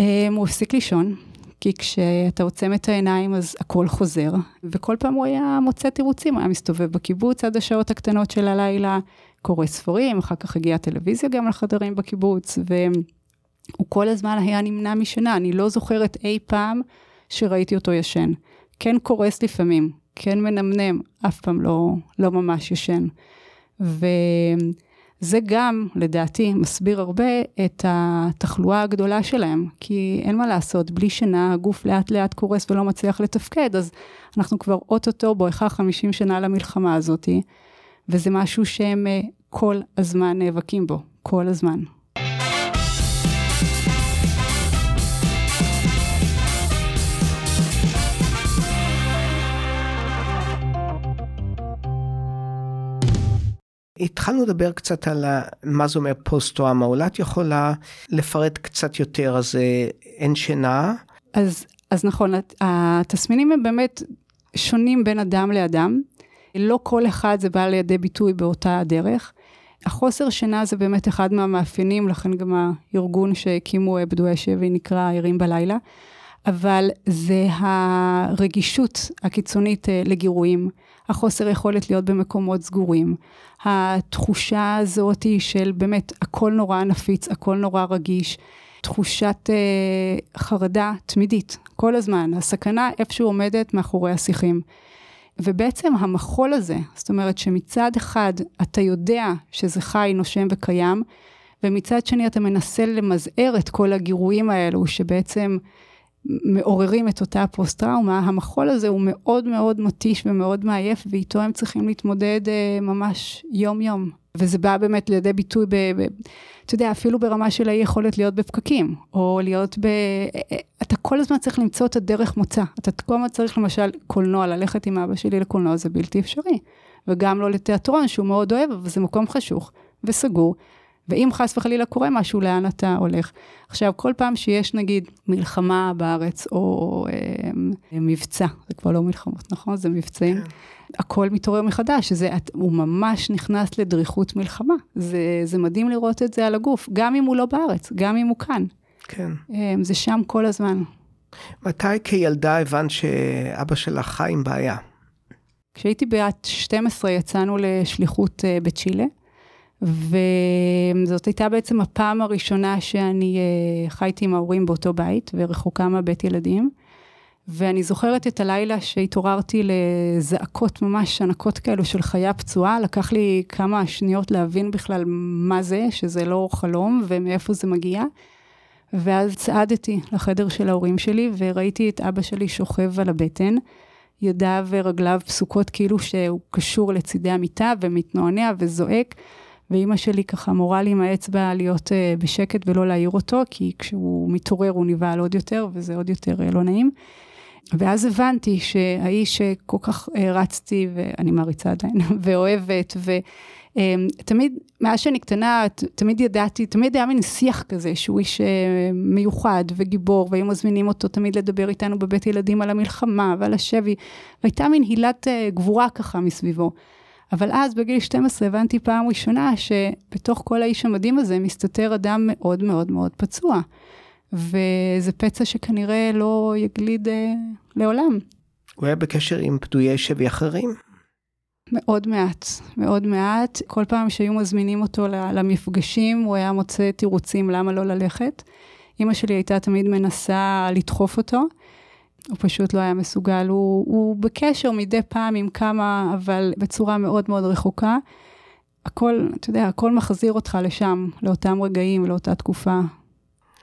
אמ, הוא הפסיק לישון, כי כשאתה עוצם את העיניים אז הכל חוזר, וכל פעם הוא היה מוצא תירוצים, היה מסתובב בקיבוץ עד השעות הקטנות של הלילה, קורא ספרים, אחר כך הגיעה טלוויזיה גם לחדרים בקיבוץ, והוא כל הזמן היה נמנע משינה, אני לא זוכרת אי פעם שראיתי אותו ישן. כן קורס לפעמים, כן מנמנם, אף פעם לא, לא ממש ישן. וזה גם, לדעתי, מסביר הרבה את התחלואה הגדולה שלהם, כי אין מה לעשות, בלי שינה הגוף לאט לאט קורס ולא מצליח לתפקד, אז אנחנו כבר אוטוטו בואכה 50 שנה למלחמה הזאתי, וזה משהו שהם אה, כל הזמן נאבקים בו, כל הזמן. התחלנו לדבר קצת על מה זה אומר פוסט-טראומה, אולי את יכולה לפרט קצת יותר, אז אה, אין שינה. אז, אז נכון, התסמינים הם באמת שונים בין אדם לאדם. לא כל אחד זה בא לידי ביטוי באותה הדרך. החוסר שינה זה באמת אחד מהמאפיינים, לכן גם הארגון שהקימו בדואי שבי נקרא ערים בלילה. אבל זה הרגישות הקיצונית אה, לגירויים, החוסר יכולת להיות במקומות סגורים, התחושה הזאת של באמת הכל נורא נפיץ, הכל נורא רגיש, תחושת אה, חרדה תמידית, כל הזמן, הסכנה איפשהו עומדת מאחורי השיחים. ובעצם המחול הזה, זאת אומרת שמצד אחד אתה יודע שזה חי, נושם וקיים, ומצד שני אתה מנסה למזער את כל הגירויים האלו, שבעצם מעוררים את אותה פוסט-טראומה, המחול הזה הוא מאוד מאוד מתיש ומאוד מעייף, ואיתו הם צריכים להתמודד uh, ממש יום-יום. וזה בא באמת לידי ביטוי, ב, ב, אתה יודע, אפילו ברמה של האי יכולת להיות בפקקים, או להיות ב... אתה כל הזמן צריך למצוא את הדרך מוצא. אתה כל הזמן צריך למשל קולנוע, ללכת עם אבא שלי לקולנוע זה בלתי אפשרי. וגם לא לתיאטרון, שהוא מאוד אוהב, אבל זה מקום חשוך וסגור. ואם חס וחלילה קורה משהו, לאן אתה הולך? עכשיו, כל פעם שיש נגיד מלחמה בארץ, או אה, מבצע, זה כבר לא מלחמות, נכון? זה מבצעים. כן. הכל מתעורר מחדש, זה, הוא ממש נכנס לדריכות מלחמה. זה, זה מדהים לראות את זה על הגוף, גם אם הוא לא בארץ, גם אם הוא כאן. כן. אה, זה שם כל הזמן. מתי כילדה הבנת שאבא שלך חי עם בעיה? כשהייתי בת 12 יצאנו לשליחות אה, בצ'ילה. וזאת הייתה בעצם הפעם הראשונה שאני uh, חייתי עם ההורים באותו בית ורחוקה מהבית ילדים. ואני זוכרת את הלילה שהתעוררתי לזעקות ממש ענקות כאלו של חיה פצועה, לקח לי כמה שניות להבין בכלל מה זה, שזה לא חלום ומאיפה זה מגיע. ואז צעדתי לחדר של ההורים שלי וראיתי את אבא שלי שוכב על הבטן, ידיו ורגליו פסוקות כאילו שהוא קשור לצידי המיטה ומתנוענע וזועק. ואימא שלי ככה מורה לי עם האצבע להיות uh, בשקט ולא להעיר אותו, כי כשהוא מתעורר הוא נבהל עוד יותר, וזה עוד יותר uh, לא נעים. ואז הבנתי שהאיש שכל כך uh, רצתי, ואני מעריצה עדיין, ואוהבת, ותמיד, um, מאז שאני קטנה, תמיד ידעתי, תמיד היה מין שיח כזה, שהוא איש מיוחד וגיבור, והיו מזמינים אותו תמיד לדבר איתנו בבית ילדים על המלחמה ועל השבי, והייתה מין הילת גבורה ככה מסביבו. אבל אז בגיל 12 הבנתי פעם ראשונה שבתוך כל האיש המדהים הזה מסתתר אדם מאוד מאוד מאוד פצוע. וזה פצע שכנראה לא יגליד אה, לעולם. הוא היה בקשר עם פדויי שבי אחרים? מאוד מעט, מאוד מעט. כל פעם שהיו מזמינים אותו למפגשים, הוא היה מוצא תירוצים למה לא ללכת. אימא שלי הייתה תמיד מנסה לדחוף אותו. הוא פשוט לא היה מסוגל, הוא, הוא בקשר מדי פעם עם כמה, אבל בצורה מאוד מאוד רחוקה. הכל, אתה יודע, הכל מחזיר אותך לשם, לאותם רגעים, לאותה תקופה.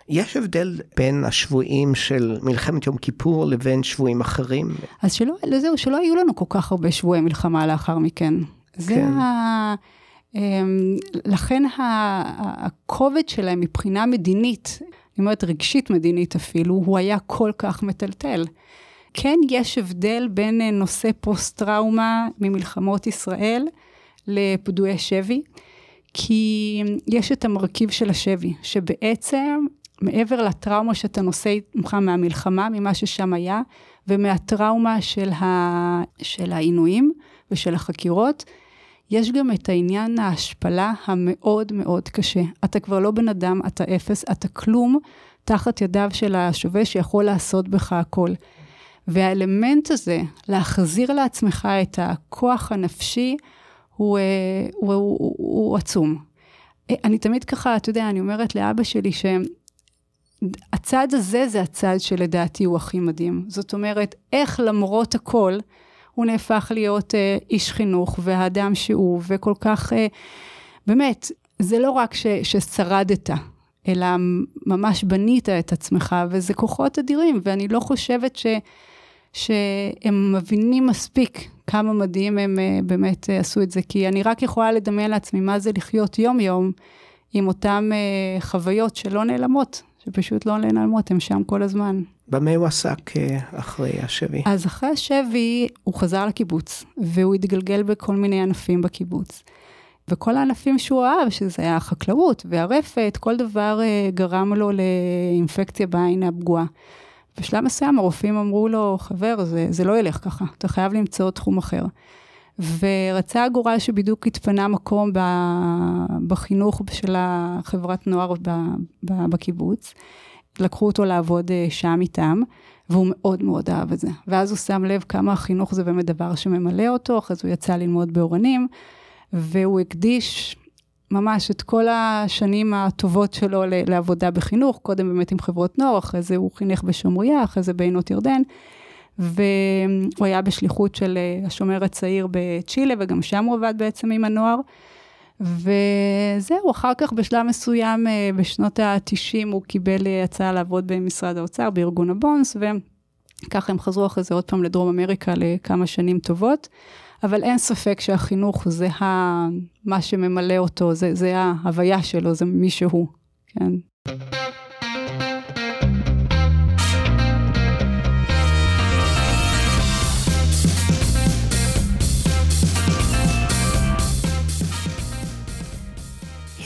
יש הבדל בין השבויים של מלחמת יום כיפור לבין שבויים אחרים? אז שלא, זהו, שלא היו לנו כל כך הרבה שבויי מלחמה לאחר מכן. זה כן. ה... אמ, לכן הכובד שלהם מבחינה מדינית, אני אומרת רגשית מדינית אפילו, הוא היה כל כך מטלטל. כן יש הבדל בין אה, נושא פוסט-טראומה ממלחמות ישראל לפדויי שבי, כי יש את המרכיב של השבי, שבעצם מעבר לטראומה שאתה נושא עמך מהמלחמה, ממה ששם היה, ומהטראומה של, ה... של העינויים ושל החקירות, יש גם את העניין ההשפלה המאוד מאוד קשה. אתה כבר לא בן אדם, אתה אפס, אתה כלום תחת ידיו של השווה שיכול לעשות בך הכל. והאלמנט הזה, להחזיר לעצמך את הכוח הנפשי, הוא, אה, הוא, הוא, הוא, הוא עצום. אה, אני תמיד ככה, אתה יודע, אני אומרת לאבא שלי שהצד הזה זה הצד שלדעתי הוא הכי מדהים. זאת אומרת, איך למרות הכל, הוא נהפך להיות אה, איש חינוך והאדם שהוא, וכל כך, אה, באמת, זה לא רק ש, ששרדת, אלא ממש בנית את עצמך, וזה כוחות אדירים, ואני לא חושבת ש, שהם מבינים מספיק כמה מדהים הם אה, באמת אה, עשו את זה, כי אני רק יכולה לדמיין לעצמי מה זה לחיות יום-יום עם אותן אה, חוויות שלא נעלמות, שפשוט לא נעלמות, הם שם כל הזמן. במה הוא עסק אחרי השבי? אז אחרי השבי הוא חזר לקיבוץ, והוא התגלגל בכל מיני ענפים בקיבוץ. וכל הענפים שהוא אהב, שזה היה החקלאות והרפת, כל דבר גרם לו לאינפקציה בעין הפגועה. בשלב מסוים הרופאים אמרו לו, חבר, זה, זה לא ילך ככה, אתה חייב למצוא תחום אחר. ורצה הגורל שבדיוק התפנה מקום בחינוך של החברת נוער בקיבוץ. לקחו אותו לעבוד אה, שם איתם, והוא מאוד מאוד אהב את זה. ואז הוא שם לב כמה החינוך זה באמת דבר שממלא אותו, אחרי זה הוא יצא ללמוד באורנים, והוא הקדיש ממש את כל השנים הטובות שלו לעבודה בחינוך, קודם באמת עם חברות נוער, אחרי זה הוא חינך בשומריה, אחרי זה בעינות ירדן, והוא היה בשליחות של אה, השומר הצעיר בצ'ילה, וגם שם הוא עבד בעצם עם הנוער. וזהו, אחר כך בשלב מסוים, אה, בשנות ה-90, הוא קיבל אה, הצעה לעבוד במשרד האוצר, בארגון הבונס, וככה הם חזרו אחרי זה עוד פעם לדרום אמריקה לכמה שנים טובות. אבל אין ספק שהחינוך זה ה... מה שממלא אותו, זה, זה ההוויה שלו, זה מי שהוא, כן.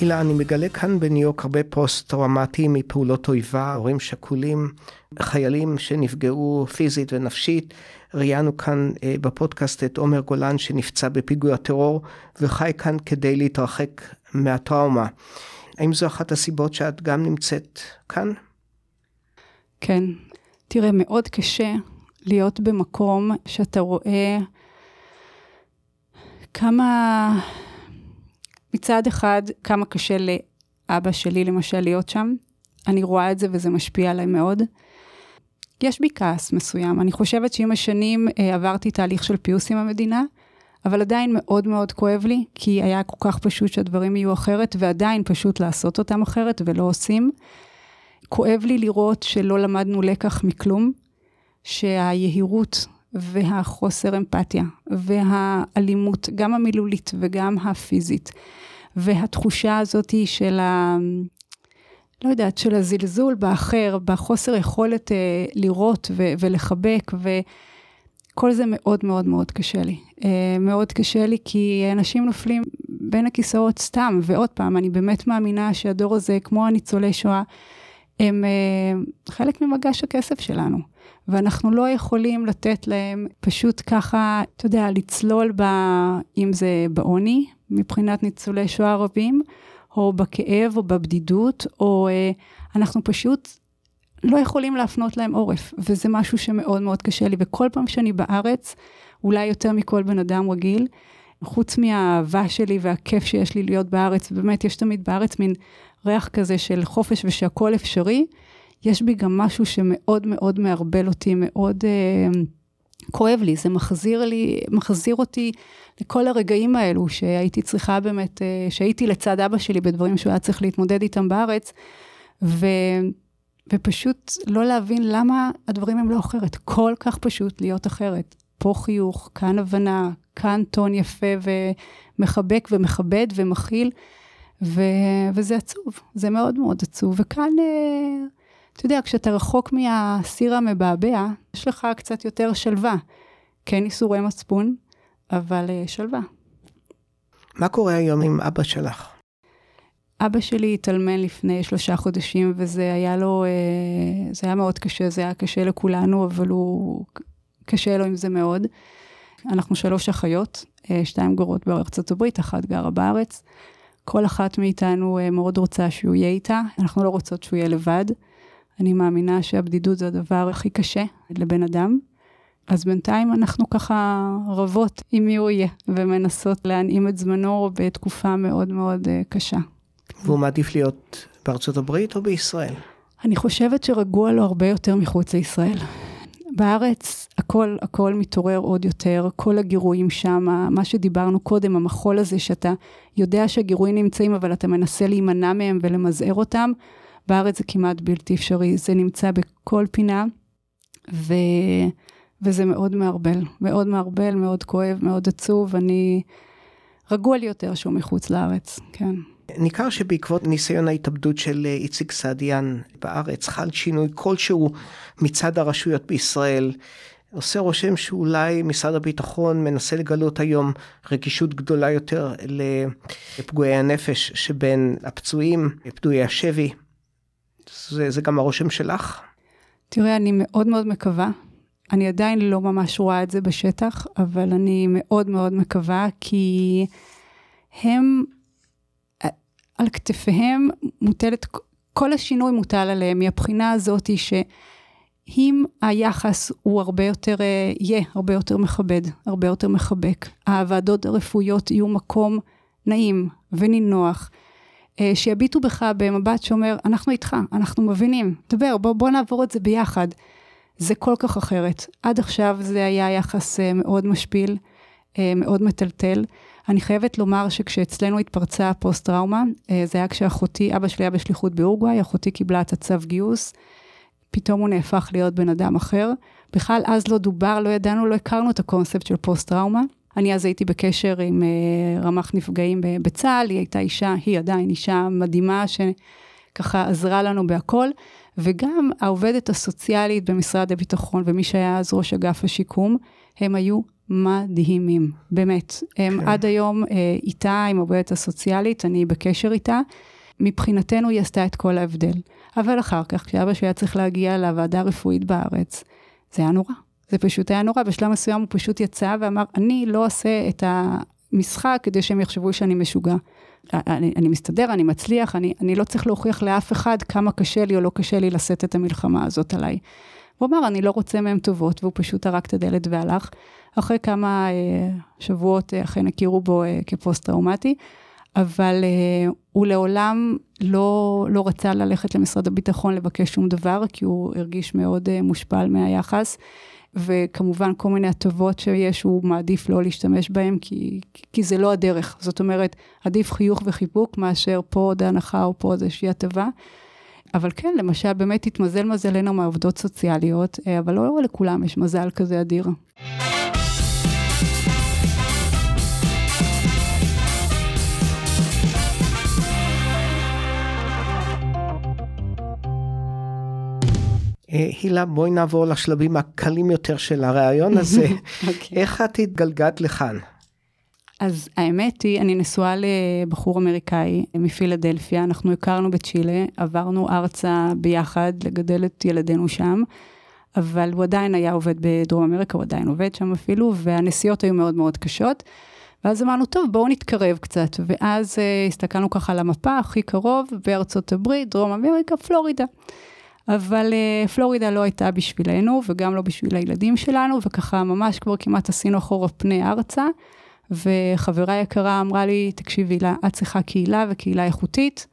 הילה, אני מגלה כאן בניו יורק הרבה פוסט-טראומטיים מפעולות אויבה, הורים שכולים, חיילים שנפגעו פיזית ונפשית. ראיינו כאן אה, בפודקאסט את עומר גולן שנפצע בפיגוע טרור וחי כאן כדי להתרחק מהטראומה. האם זו אחת הסיבות שאת גם נמצאת כאן? כן. תראה, מאוד קשה להיות במקום שאתה רואה כמה, מצד אחד, כמה קשה לאבא שלי למשל להיות שם. אני רואה את זה וזה משפיע עליי מאוד. יש בי כעס מסוים. אני חושבת שעם השנים אה, עברתי תהליך של פיוס עם המדינה, אבל עדיין מאוד מאוד כואב לי, כי היה כל כך פשוט שהדברים יהיו אחרת, ועדיין פשוט לעשות אותם אחרת ולא עושים. כואב לי לראות שלא למדנו לקח מכלום, שהיהירות והחוסר אמפתיה והאלימות, גם המילולית וגם הפיזית, והתחושה הזאת של ה... לא יודעת, של הזלזול באחר, בחוסר יכולת אה, לראות ו- ולחבק, וכל זה מאוד מאוד מאוד קשה לי. אה, מאוד קשה לי כי אנשים נופלים בין הכיסאות סתם, ועוד פעם, אני באמת מאמינה שהדור הזה, כמו הניצולי שואה, הם אה, חלק ממגש הכסף שלנו. ואנחנו לא יכולים לתת להם פשוט ככה, אתה יודע, לצלול ב... אם זה בעוני, מבחינת ניצולי שואה רבים, או בכאב, או בבדידות, או אה, אנחנו פשוט לא יכולים להפנות להם עורף, וזה משהו שמאוד מאוד קשה לי. וכל פעם שאני בארץ, אולי יותר מכל בן אדם רגיל, חוץ מהאהבה שלי והכיף שיש לי להיות בארץ, ובאמת יש תמיד בארץ מין ריח כזה של חופש ושהכול אפשרי, יש בי גם משהו שמאוד מאוד מערבל אותי, מאוד אה, כואב לי, זה מחזיר לי, מחזיר אותי לכל הרגעים האלו שהייתי צריכה באמת, אה, שהייתי לצד אבא שלי בדברים שהוא היה צריך להתמודד איתם בארץ, ו, ופשוט לא להבין למה הדברים הם לא אחרת. כל כך פשוט להיות אחרת. פה חיוך, כאן הבנה, כאן טון יפה ומחבק ומכבד ומכיל, ו, וזה עצוב, זה מאוד מאוד עצוב. וכאן, אה, אתה יודע, כשאתה רחוק מהסיר המבעבע, יש לך קצת יותר שלווה. כן ייסורי מצפון, אבל uh, שלווה. מה קורה היום עם אבא שלך? אבא שלי התאלמן לפני שלושה חודשים, וזה היה לו, אה, זה היה מאוד קשה, זה היה קשה לכולנו, אבל הוא, קשה לו עם זה מאוד. אנחנו שלוש אחיות, אה, שתיים גורות בארצות הברית, אחת גרה בארץ. כל אחת מאיתנו מאוד רוצה שהוא יהיה איתה, אנחנו לא רוצות שהוא יהיה לבד. אני מאמינה שהבדידות זה הדבר הכי קשה לבן אדם. אז בינתיים אנחנו ככה רבות עם מי הוא יהיה, ומנסות להנעים את זמנו בתקופה מאוד מאוד קשה. והוא מעדיף להיות בארצות הברית או בישראל? אני חושבת שרגוע לו הרבה יותר מחוץ לישראל. בארץ הכל, הכל מתעורר עוד יותר, כל הגירויים שם, מה שדיברנו קודם, המחול הזה שאתה יודע שהגירויים נמצאים, אבל אתה מנסה להימנע מהם ולמזער אותם, בארץ זה כמעט בלתי אפשרי, זה נמצא בכל פינה, ו... וזה מאוד מערבל, מאוד מערבל, מאוד כואב, מאוד עצוב, אני... רגוע לי יותר שהוא מחוץ לארץ, כן. ניכר שבעקבות ניסיון ההתאבדות של אה, איציק סעדיאן בארץ חל שינוי כלשהו מצד הרשויות בישראל. עושה רושם שאולי משרד הביטחון מנסה לגלות היום רגישות גדולה יותר לפגועי הנפש שבין הפצועים, פדויי השבי. זה, זה גם הרושם שלך? תראה, אני מאוד מאוד מקווה. אני עדיין לא ממש רואה את זה בשטח, אבל אני מאוד מאוד מקווה, כי הם על כתפיהם מוטלת, כל השינוי מוטל עליהם מהבחינה הזאת שאם היחס הוא הרבה יותר, אה, יהיה הרבה יותר מכבד, הרבה יותר מחבק, הוועדות הרפואיות יהיו מקום נעים ונינוח, אה, שיביטו בך במבט שאומר, אנחנו איתך, אנחנו מבינים, דבר, בוא, בוא נעבור את זה ביחד. זה כל כך אחרת. עד עכשיו זה היה יחס אה, מאוד משפיל, מאוד מטלטל. אני חייבת לומר שכשאצלנו התפרצה הפוסט-טראומה, אה, זה היה כשאחותי, אבא שלי היה בשליחות באורוגוואי, אחותי קיבלה את הצו גיוס, פתאום הוא נהפך להיות בן אדם אחר. בכלל אז לא דובר, לא ידענו, לא הכרנו את הקונספט של פוסט-טראומה. אני אז הייתי בקשר עם uh, רמ"ח נפגעים בצה"ל, היא הייתה אישה, היא עדיין אישה מדהימה, שככה עזרה לנו בהכל. וגם העובדת הסוציאלית במשרד הביטחון, ומי שהיה אז ראש אגף השיקום, הם היו מדהימים, באמת. הם כן. עד היום אה, איתה, עם העובדת הסוציאלית, אני בקשר איתה. מבחינתנו היא עשתה את כל ההבדל. אבל אחר כך, כשאבא שלי היה צריך להגיע לוועדה הרפואית בארץ, זה היה נורא. זה פשוט היה נורא. בשלב מסוים הוא פשוט יצא ואמר, אני לא עושה את המשחק כדי שהם יחשבו שאני משוגע. אני, אני מסתדר, אני מצליח, אני, אני לא צריך להוכיח לאף אחד כמה קשה לי או לא קשה לי לשאת את המלחמה הזאת עליי. הוא אמר, אני לא רוצה מהם טובות, והוא פשוט טרק את הדלת והלך. אחרי כמה אה, שבועות אה, אכן הכירו בו אה, כפוסט-טראומטי, אבל אה, הוא לעולם לא, לא רצה ללכת למשרד הביטחון לבקש שום דבר, כי הוא הרגיש מאוד אה, מושפל מהיחס. וכמובן כל מיני הטבות שיש, הוא מעדיף לא להשתמש בהם, כי, כי זה לא הדרך. זאת אומרת, עדיף חיוך וחיבוק מאשר פה עוד הנחה או פה איזושהי הטבה. אבל כן, למשל, באמת התמזל מזלנו מהעובדות סוציאליות, אה, אבל לא לכולם יש מזל כזה אדיר. הילה, בואי נעבור לשלבים הקלים יותר של הראיון הזה. okay. אוקיי. איך את התגלגלת לכאן? אז האמת היא, אני נשואה לבחור אמריקאי מפילדלפיה, אנחנו הכרנו בצ'ילה, עברנו ארצה ביחד לגדל את ילדינו שם, אבל הוא עדיין היה עובד בדרום אמריקה, הוא עדיין עובד שם אפילו, והנסיעות היו מאוד מאוד קשות. ואז אמרנו, טוב, בואו נתקרב קצת. ואז uh, הסתכלנו ככה על המפה, הכי קרוב, בארצות הברית, דרום אמריקה, פלורידה. אבל אה, פלורידה לא הייתה בשבילנו, וגם לא בשביל הילדים שלנו, וככה ממש כבר כמעט עשינו אחורה פני ארצה. וחברה יקרה אמרה לי, תקשיבי לה, את צריכה קהילה וקהילה איכותית,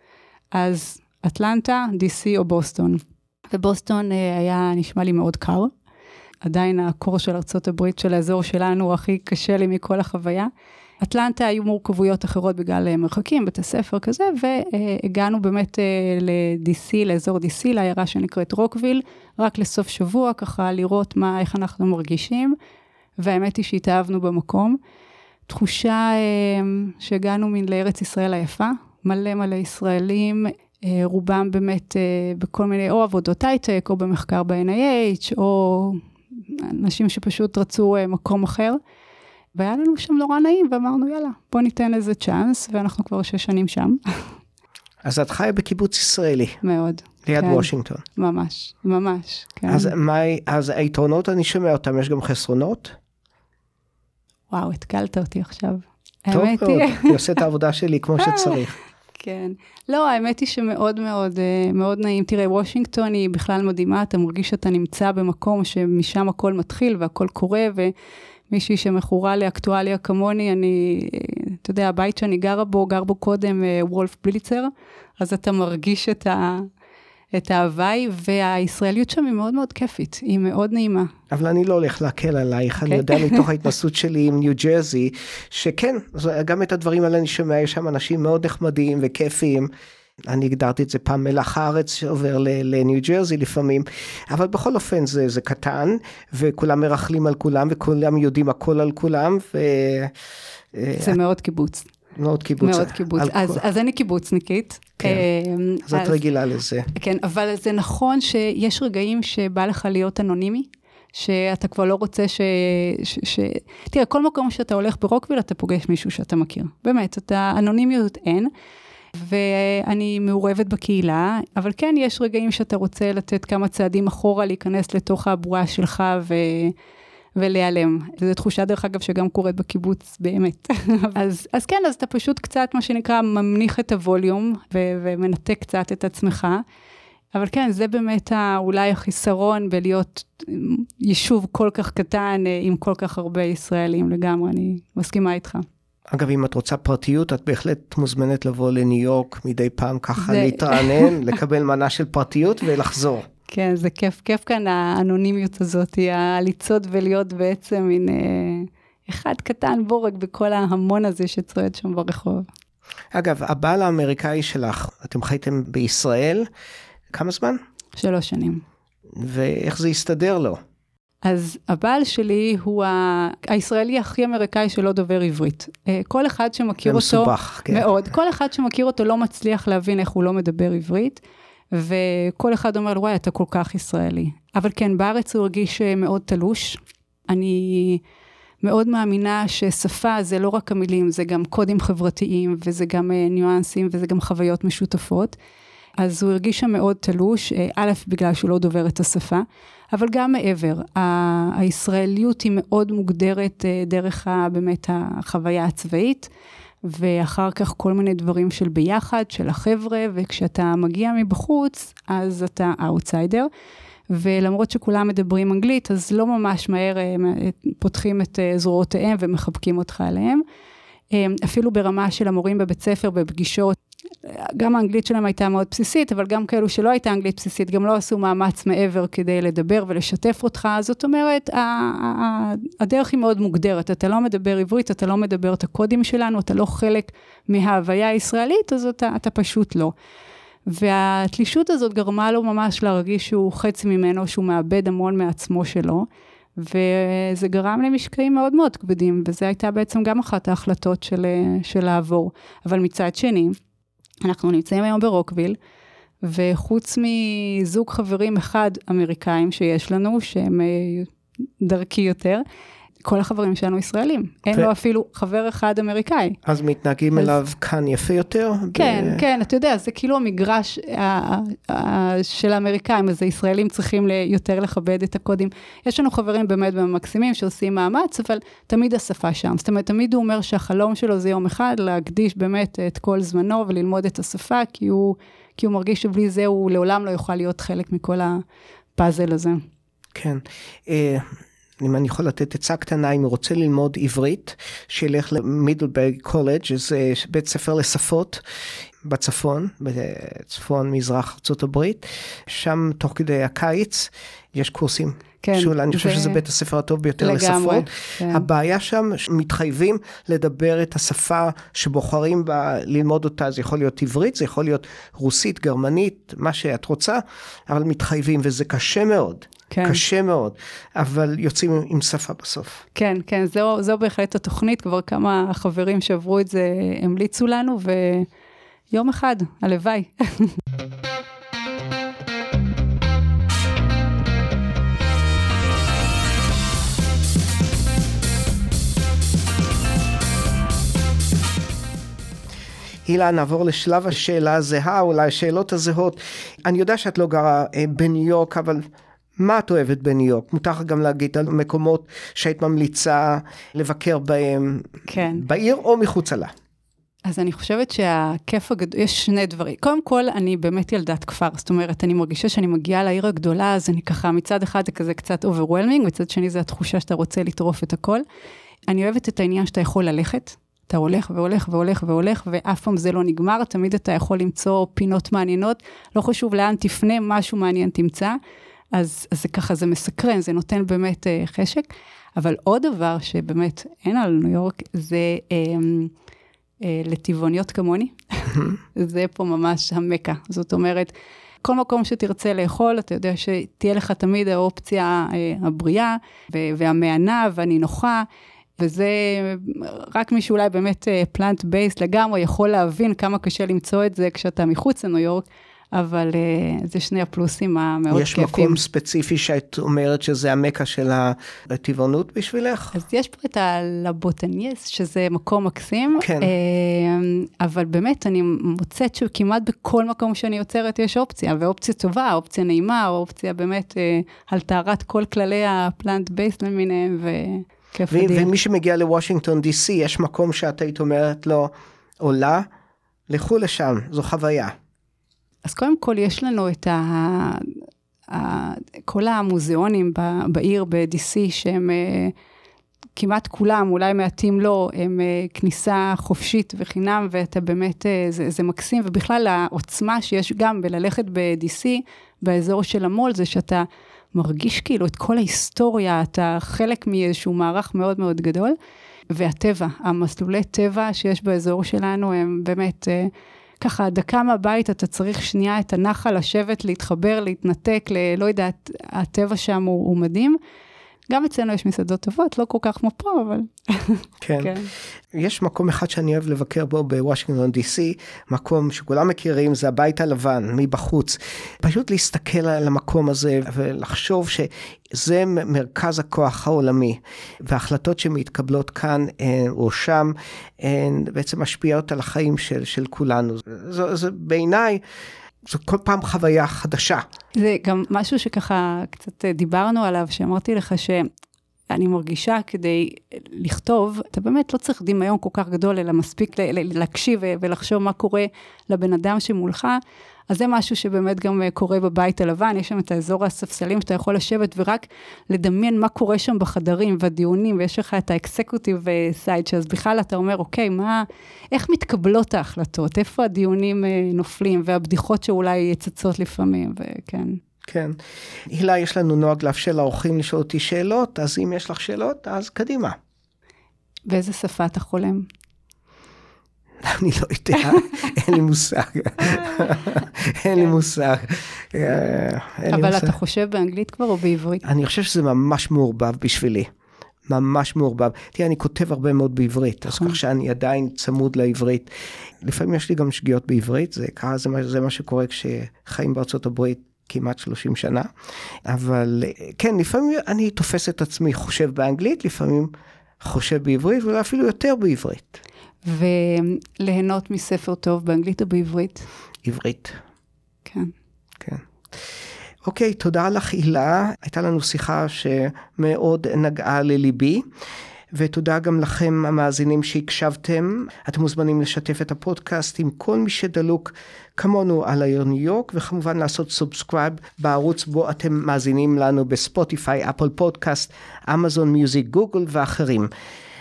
אז אטלנטה, DC או בוסטון. ובוסטון אה, היה נשמע לי מאוד קר. עדיין הקור של ארצות הברית של האזור שלנו הכי קשה לי מכל החוויה. אטלנטה היו מורכבויות אחרות בגלל אה, מרחקים, בתי ספר כזה, והגענו באמת אה, ל-DC, לאזור DC, לעיירה שנקראת רוקוויל, רק לסוף שבוע, ככה לראות מה, איך אנחנו מרגישים, והאמת היא שהתאהבנו במקום. תחושה שהגענו מן לארץ ישראל היפה, מלא מלא ישראלים, אה, רובם באמת אה, בכל מיני, או עבודות הייטק, או במחקר ב-NIH, או אנשים שפשוט רצו אה, מקום אחר. והיה לנו שם נורא נעים, ואמרנו, יאללה, בוא ניתן איזה צ'אנס, ואנחנו כבר שש שנים שם. אז את חיה בקיבוץ ישראלי, מאוד. ליד כן, וושינגטון. ממש, ממש, כן. אז מה, אז היתרונות, אני שומע אותם, יש גם חסרונות? וואו, התקלת אותי עכשיו. טוב מאוד, היא, אני עושה את העבודה שלי כמו שצריך. כן. לא, האמת היא שמאוד מאוד אה, מאוד נעים. תראה, וושינגטון היא בכלל מדהימה, אתה מרגיש שאתה נמצא במקום שמשם הכל מתחיל והכל קורה, ומישהי שמכורה לאקטואליה כמוני, אני, אתה יודע, הבית שאני גרה בו, גר בו קודם אה, וולף בליצר, אז אתה מרגיש את ה... את ההוואי, והישראליות שם היא מאוד מאוד כיפית, היא מאוד נעימה. אבל אני לא הולך להקל עלייך, אני אוקיי. יודע מתוך ההתנסות שלי עם ניו ג'רזי, שכן, גם את הדברים האלה אני שומע, יש שם אנשים מאוד נחמדים וכיפיים. אני הגדרתי את זה פעם מלח הארץ שעובר לניו ג'רזי לפעמים, אבל בכל אופן זה, זה קטן, וכולם מרכלים על כולם, וכולם יודעים הכל על כולם, ו... אה, זה מאוד קיבוץ, מאוד קיבוץ. מאוד קיבוץ. אז, כל- אז אני קיבוצניקית. כן. אמ, אז את רגילה לזה. כן, אבל זה נכון שיש רגעים שבא לך להיות אנונימי, שאתה כבר לא רוצה ש... ש... ש... תראה, כל מקום שאתה הולך ברוקוויל, אתה פוגש מישהו שאתה מכיר. באמת, אתה, אנונימיות אין. ואני מעורבת בקהילה, אבל כן, יש רגעים שאתה רוצה לתת כמה צעדים אחורה, להיכנס לתוך הבועה שלך ו... ולהיעלם. זו תחושה, דרך אגב, שגם קורית בקיבוץ, באמת. אז, אז כן, אז אתה פשוט קצת, מה שנקרא, ממניח את הווליום ו- ומנתק קצת את עצמך. אבל כן, זה באמת אולי החיסרון בלהיות יישוב כל כך קטן אה, עם כל כך הרבה ישראלים לגמרי, אני מסכימה איתך. אגב, אם את רוצה פרטיות, את בהחלט מוזמנת לבוא לניו יורק מדי פעם ככה זה- להתרענן, לקבל מנה של פרטיות ולחזור. כן, זה כיף, כיף כאן האנונימיות הזאת, הליצוד ולהיות בעצם מין אה, אחד קטן בורג בכל ההמון הזה שצועד שם ברחוב. אגב, הבעל האמריקאי שלך, אתם חייתם בישראל, כמה זמן? שלוש שנים. ואיך זה הסתדר לו? אז הבעל שלי הוא ה... הישראלי הכי אמריקאי שלא דובר עברית. אה, כל אחד שמכיר זה אותו... מסובך, כן. מאוד. כל אחד שמכיר אותו לא מצליח להבין איך הוא לא מדבר עברית, וכל אחד אומר לו, וואי, אתה כל כך ישראלי. אבל כן, בארץ הוא הרגיש אה, מאוד תלוש. אני מאוד מאמינה ששפה זה לא רק המילים, זה גם קודים חברתיים, וזה גם אה, ניואנסים, וזה גם חוויות משותפות. אז הוא הרגיש שם מאוד תלוש, א', בגלל שהוא לא דובר את השפה, אבל גם מעבר. הישראליות היא מאוד מוגדרת אה, דרך ה- באמת החוויה הצבאית, ואחר כך כל מיני דברים של ביחד, של החבר'ה, וכשאתה מגיע מבחוץ, אז אתה אאוטסיידר. ולמרות שכולם מדברים אנגלית, אז לא ממש מהר אה, פותחים את אה, זרועותיהם ומחבקים אותך עליהם. אה, אפילו ברמה של המורים בבית ספר, בפגישות, גם האנגלית שלהם הייתה מאוד בסיסית, אבל גם כאלו שלא הייתה אנגלית בסיסית, גם לא עשו מאמץ מעבר כדי לדבר ולשתף אותך. זאת אומרת, הדרך היא מאוד מוגדרת. אתה לא מדבר עברית, אתה לא מדבר את הקודים שלנו, אתה לא חלק מההוויה הישראלית, אז אתה, אתה פשוט לא. והתלישות הזאת גרמה לו ממש להרגיש שהוא חצי ממנו, שהוא מאבד המון מעצמו שלו. וזה גרם למשקעים מאוד מאוד כבדים, וזו הייתה בעצם גם אחת ההחלטות של, של לעבור. אבל מצד שני, אנחנו נמצאים היום ברוקוויל, וחוץ מזוג חברים אחד אמריקאים שיש לנו, שהם אה, דרכי יותר, כל החברים שלנו ישראלים. אין ו- לו אפילו חבר אחד אמריקאי. אז מתנהגים אז- אליו כאן יפה יותר? כן, ב- כן, אתה יודע, זה כאילו המגרש של האמריקאים, אז הישראלים צריכים יותר לכבד את הקודים. יש לנו חברים באמת מקסימים שעושים מאמץ, אבל תמיד השפה שם. זאת אומרת, תמיד הוא אומר שהחלום שלו זה יום אחד להקדיש באמת את כל זמנו וללמוד את השפה, כי הוא, כי הוא מרגיש שבלי זה הוא לעולם לא יוכל להיות חלק מכל הפאזל הזה. כן. אה, אם אני יכול לתת עצה קטנה, אם הוא רוצה ללמוד עברית, שילך למידלברג קולג', זה בית ספר לשפות בצפון, בצפון מזרח ארה"ב, שם תוך כדי הקיץ יש קורסים. כן, שאולי אני חושב זה- שזה בית הספר הטוב ביותר לגמרי, לשפות. כן. הבעיה שם, מתחייבים לדבר את השפה שבוחרים בה ללמוד אותה, זה יכול להיות עברית, זה יכול להיות רוסית, גרמנית, מה שאת רוצה, אבל מתחייבים, וזה קשה מאוד. כן. קשה מאוד, אבל יוצאים עם שפה בסוף. כן, כן, זו, זו בהחלט התוכנית, כבר כמה חברים שעברו את זה המליצו לנו, ויום אחד, הלוואי. הילה, נעבור לשלב השאלה הזהה, אולי השאלות הזהות. אני יודע שאת לא גרה אה, בניו יורק, אבל מה את אוהבת בניו יורק? מותר לך גם להגיד על מקומות שהיית ממליצה לבקר בהם, כן. בעיר או מחוצה לה. אז אני חושבת שהכיף הגדול, יש שני דברים. קודם כל, אני באמת ילדת כפר, זאת אומרת, אני מרגישה שאני מגיעה לעיר הגדולה, אז אני ככה, מצד אחד זה כזה קצת overwhelming, מצד שני זה התחושה שאתה רוצה לטרוף את הכל. אני אוהבת את העניין שאתה יכול ללכת, אתה הולך והולך והולך והולך, ואף פעם זה לא נגמר, תמיד אתה יכול למצוא פינות מעניינות, לא חשוב לאן תפנה, משהו מעניין תמצא. אז, אז זה ככה, זה מסקרן, זה נותן באמת אה, חשק. אבל עוד דבר שבאמת אין על ניו יורק, זה אה, אה, לטבעוניות כמוני. זה פה ממש המכה. זאת אומרת, כל מקום שתרצה לאכול, אתה יודע שתהיה לך תמיד האופציה אה, הבריאה והמהנה והנינוחה. וזה רק מי שאולי באמת פלנט אה, בייס לגמרי יכול להבין כמה קשה למצוא את זה כשאתה מחוץ לניו יורק. אבל uh, זה שני הפלוסים המאוד יש כיפים. יש מקום ספציפי שאת אומרת שזה המקה של הטבעונות בשבילך? אז יש פה את הלבוטניאס, שזה מקום מקסים. כן. Uh, אבל באמת, אני מוצאת שכמעט בכל מקום שאני יוצרת יש אופציה, ואופציה טובה, אופציה נעימה, או אופציה באמת על טהרת כל כללי הפלנט בייס למיניהם, אדיר. ומי שמגיע לוושינגטון די.סי, יש מקום שאת היית אומרת לו, עולה, לכו לשם, זו חוויה. אז קודם כל יש לנו את ה... ה... כל המוזיאונים בעיר ב-DC שהם אה, כמעט כולם, אולי מעטים לא, הם אה, כניסה חופשית וחינם, ואתה באמת, אה, זה, זה מקסים, ובכלל העוצמה שיש גם בללכת ב-DC, באזור של המו"ל, זה שאתה מרגיש כאילו את כל ההיסטוריה, אתה חלק מאיזשהו מערך מאוד מאוד גדול, והטבע, המסלולי טבע שיש באזור שלנו הם באמת... ככה דקה מהבית אתה צריך שנייה את הנחל, לשבת, להתחבר, להתנתק, ל... לא יודעת, הטבע שם הוא, הוא מדהים. גם אצלנו יש מסעדות טובות, לא כל כך כמו פה, אבל... כן. כן. יש מקום אחד שאני אוהב לבקר בו בוושינגטון די.סי, מקום שכולם מכירים, זה הבית הלבן, מבחוץ. פשוט להסתכל על המקום הזה ולחשוב שזה מרכז הכוח העולמי, וההחלטות שמתקבלות כאן אה, או שם, הן בעצם משפיעות על החיים של, של כולנו. זה, זה בעיניי... זו כל פעם חוויה חדשה. זה גם משהו שככה קצת דיברנו עליו, שאמרתי לך שאני מרגישה כדי לכתוב, אתה באמת לא צריך דמיון כל כך גדול, אלא מספיק להקשיב ולחשוב מה קורה לבן אדם שמולך. אז זה משהו שבאמת גם אה, קורה בבית הלבן, יש שם את האזור הספסלים שאתה יכול לשבת ורק לדמיין מה קורה שם בחדרים והדיונים, ויש לך את האקסקוטיב סייד, שאז בכלל אתה אומר, אוקיי, מה, איך מתקבלות ההחלטות, איפה הדיונים אה, נופלים, והבדיחות שאולי צצות לפעמים, וכן. כן. הילה, יש לנו נוהג לאפשר לאורחים לשאול אותי שאלות, אז אם יש לך שאלות, אז קדימה. באיזה שפה אתה חולם? אני לא יודע, אין לי מושג. אין לי מושג. אה, אבל אתה חושב באנגלית כבר או בעברית? אני חושב שזה ממש מעורבב בשבילי. ממש מעורבב. תראה, אני כותב הרבה מאוד בעברית, אז נכון. כך שאני עדיין צמוד לעברית. לפעמים יש לי גם שגיאות בעברית, זה, זה, מה, זה מה שקורה כשחיים בארצות הברית כמעט 30 שנה. אבל כן, לפעמים אני תופס את עצמי חושב באנגלית, לפעמים חושב בעברית, ואפילו יותר בעברית. וליהנות מספר טוב באנגלית או בעברית? עברית. כן. כן. אוקיי, תודה לך הילה, הייתה לנו שיחה שמאוד נגעה לליבי. ותודה גם לכם המאזינים שהקשבתם. אתם מוזמנים לשתף את הפודקאסט עם כל מי שדלוק כמונו על העיר ניו יורק, וכמובן לעשות subscribe בערוץ בו אתם מאזינים לנו בספוטיפיי, אפל פודקאסט, אמזון מיוזיק, גוגל ואחרים.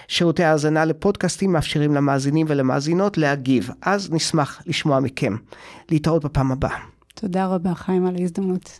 שירותי האזנה לפודקאסטים מאפשרים למאזינים ולמאזינות להגיב, אז נשמח לשמוע מכם. להתראות בפעם הבאה. תודה רבה, חיים, על ההזדמנות.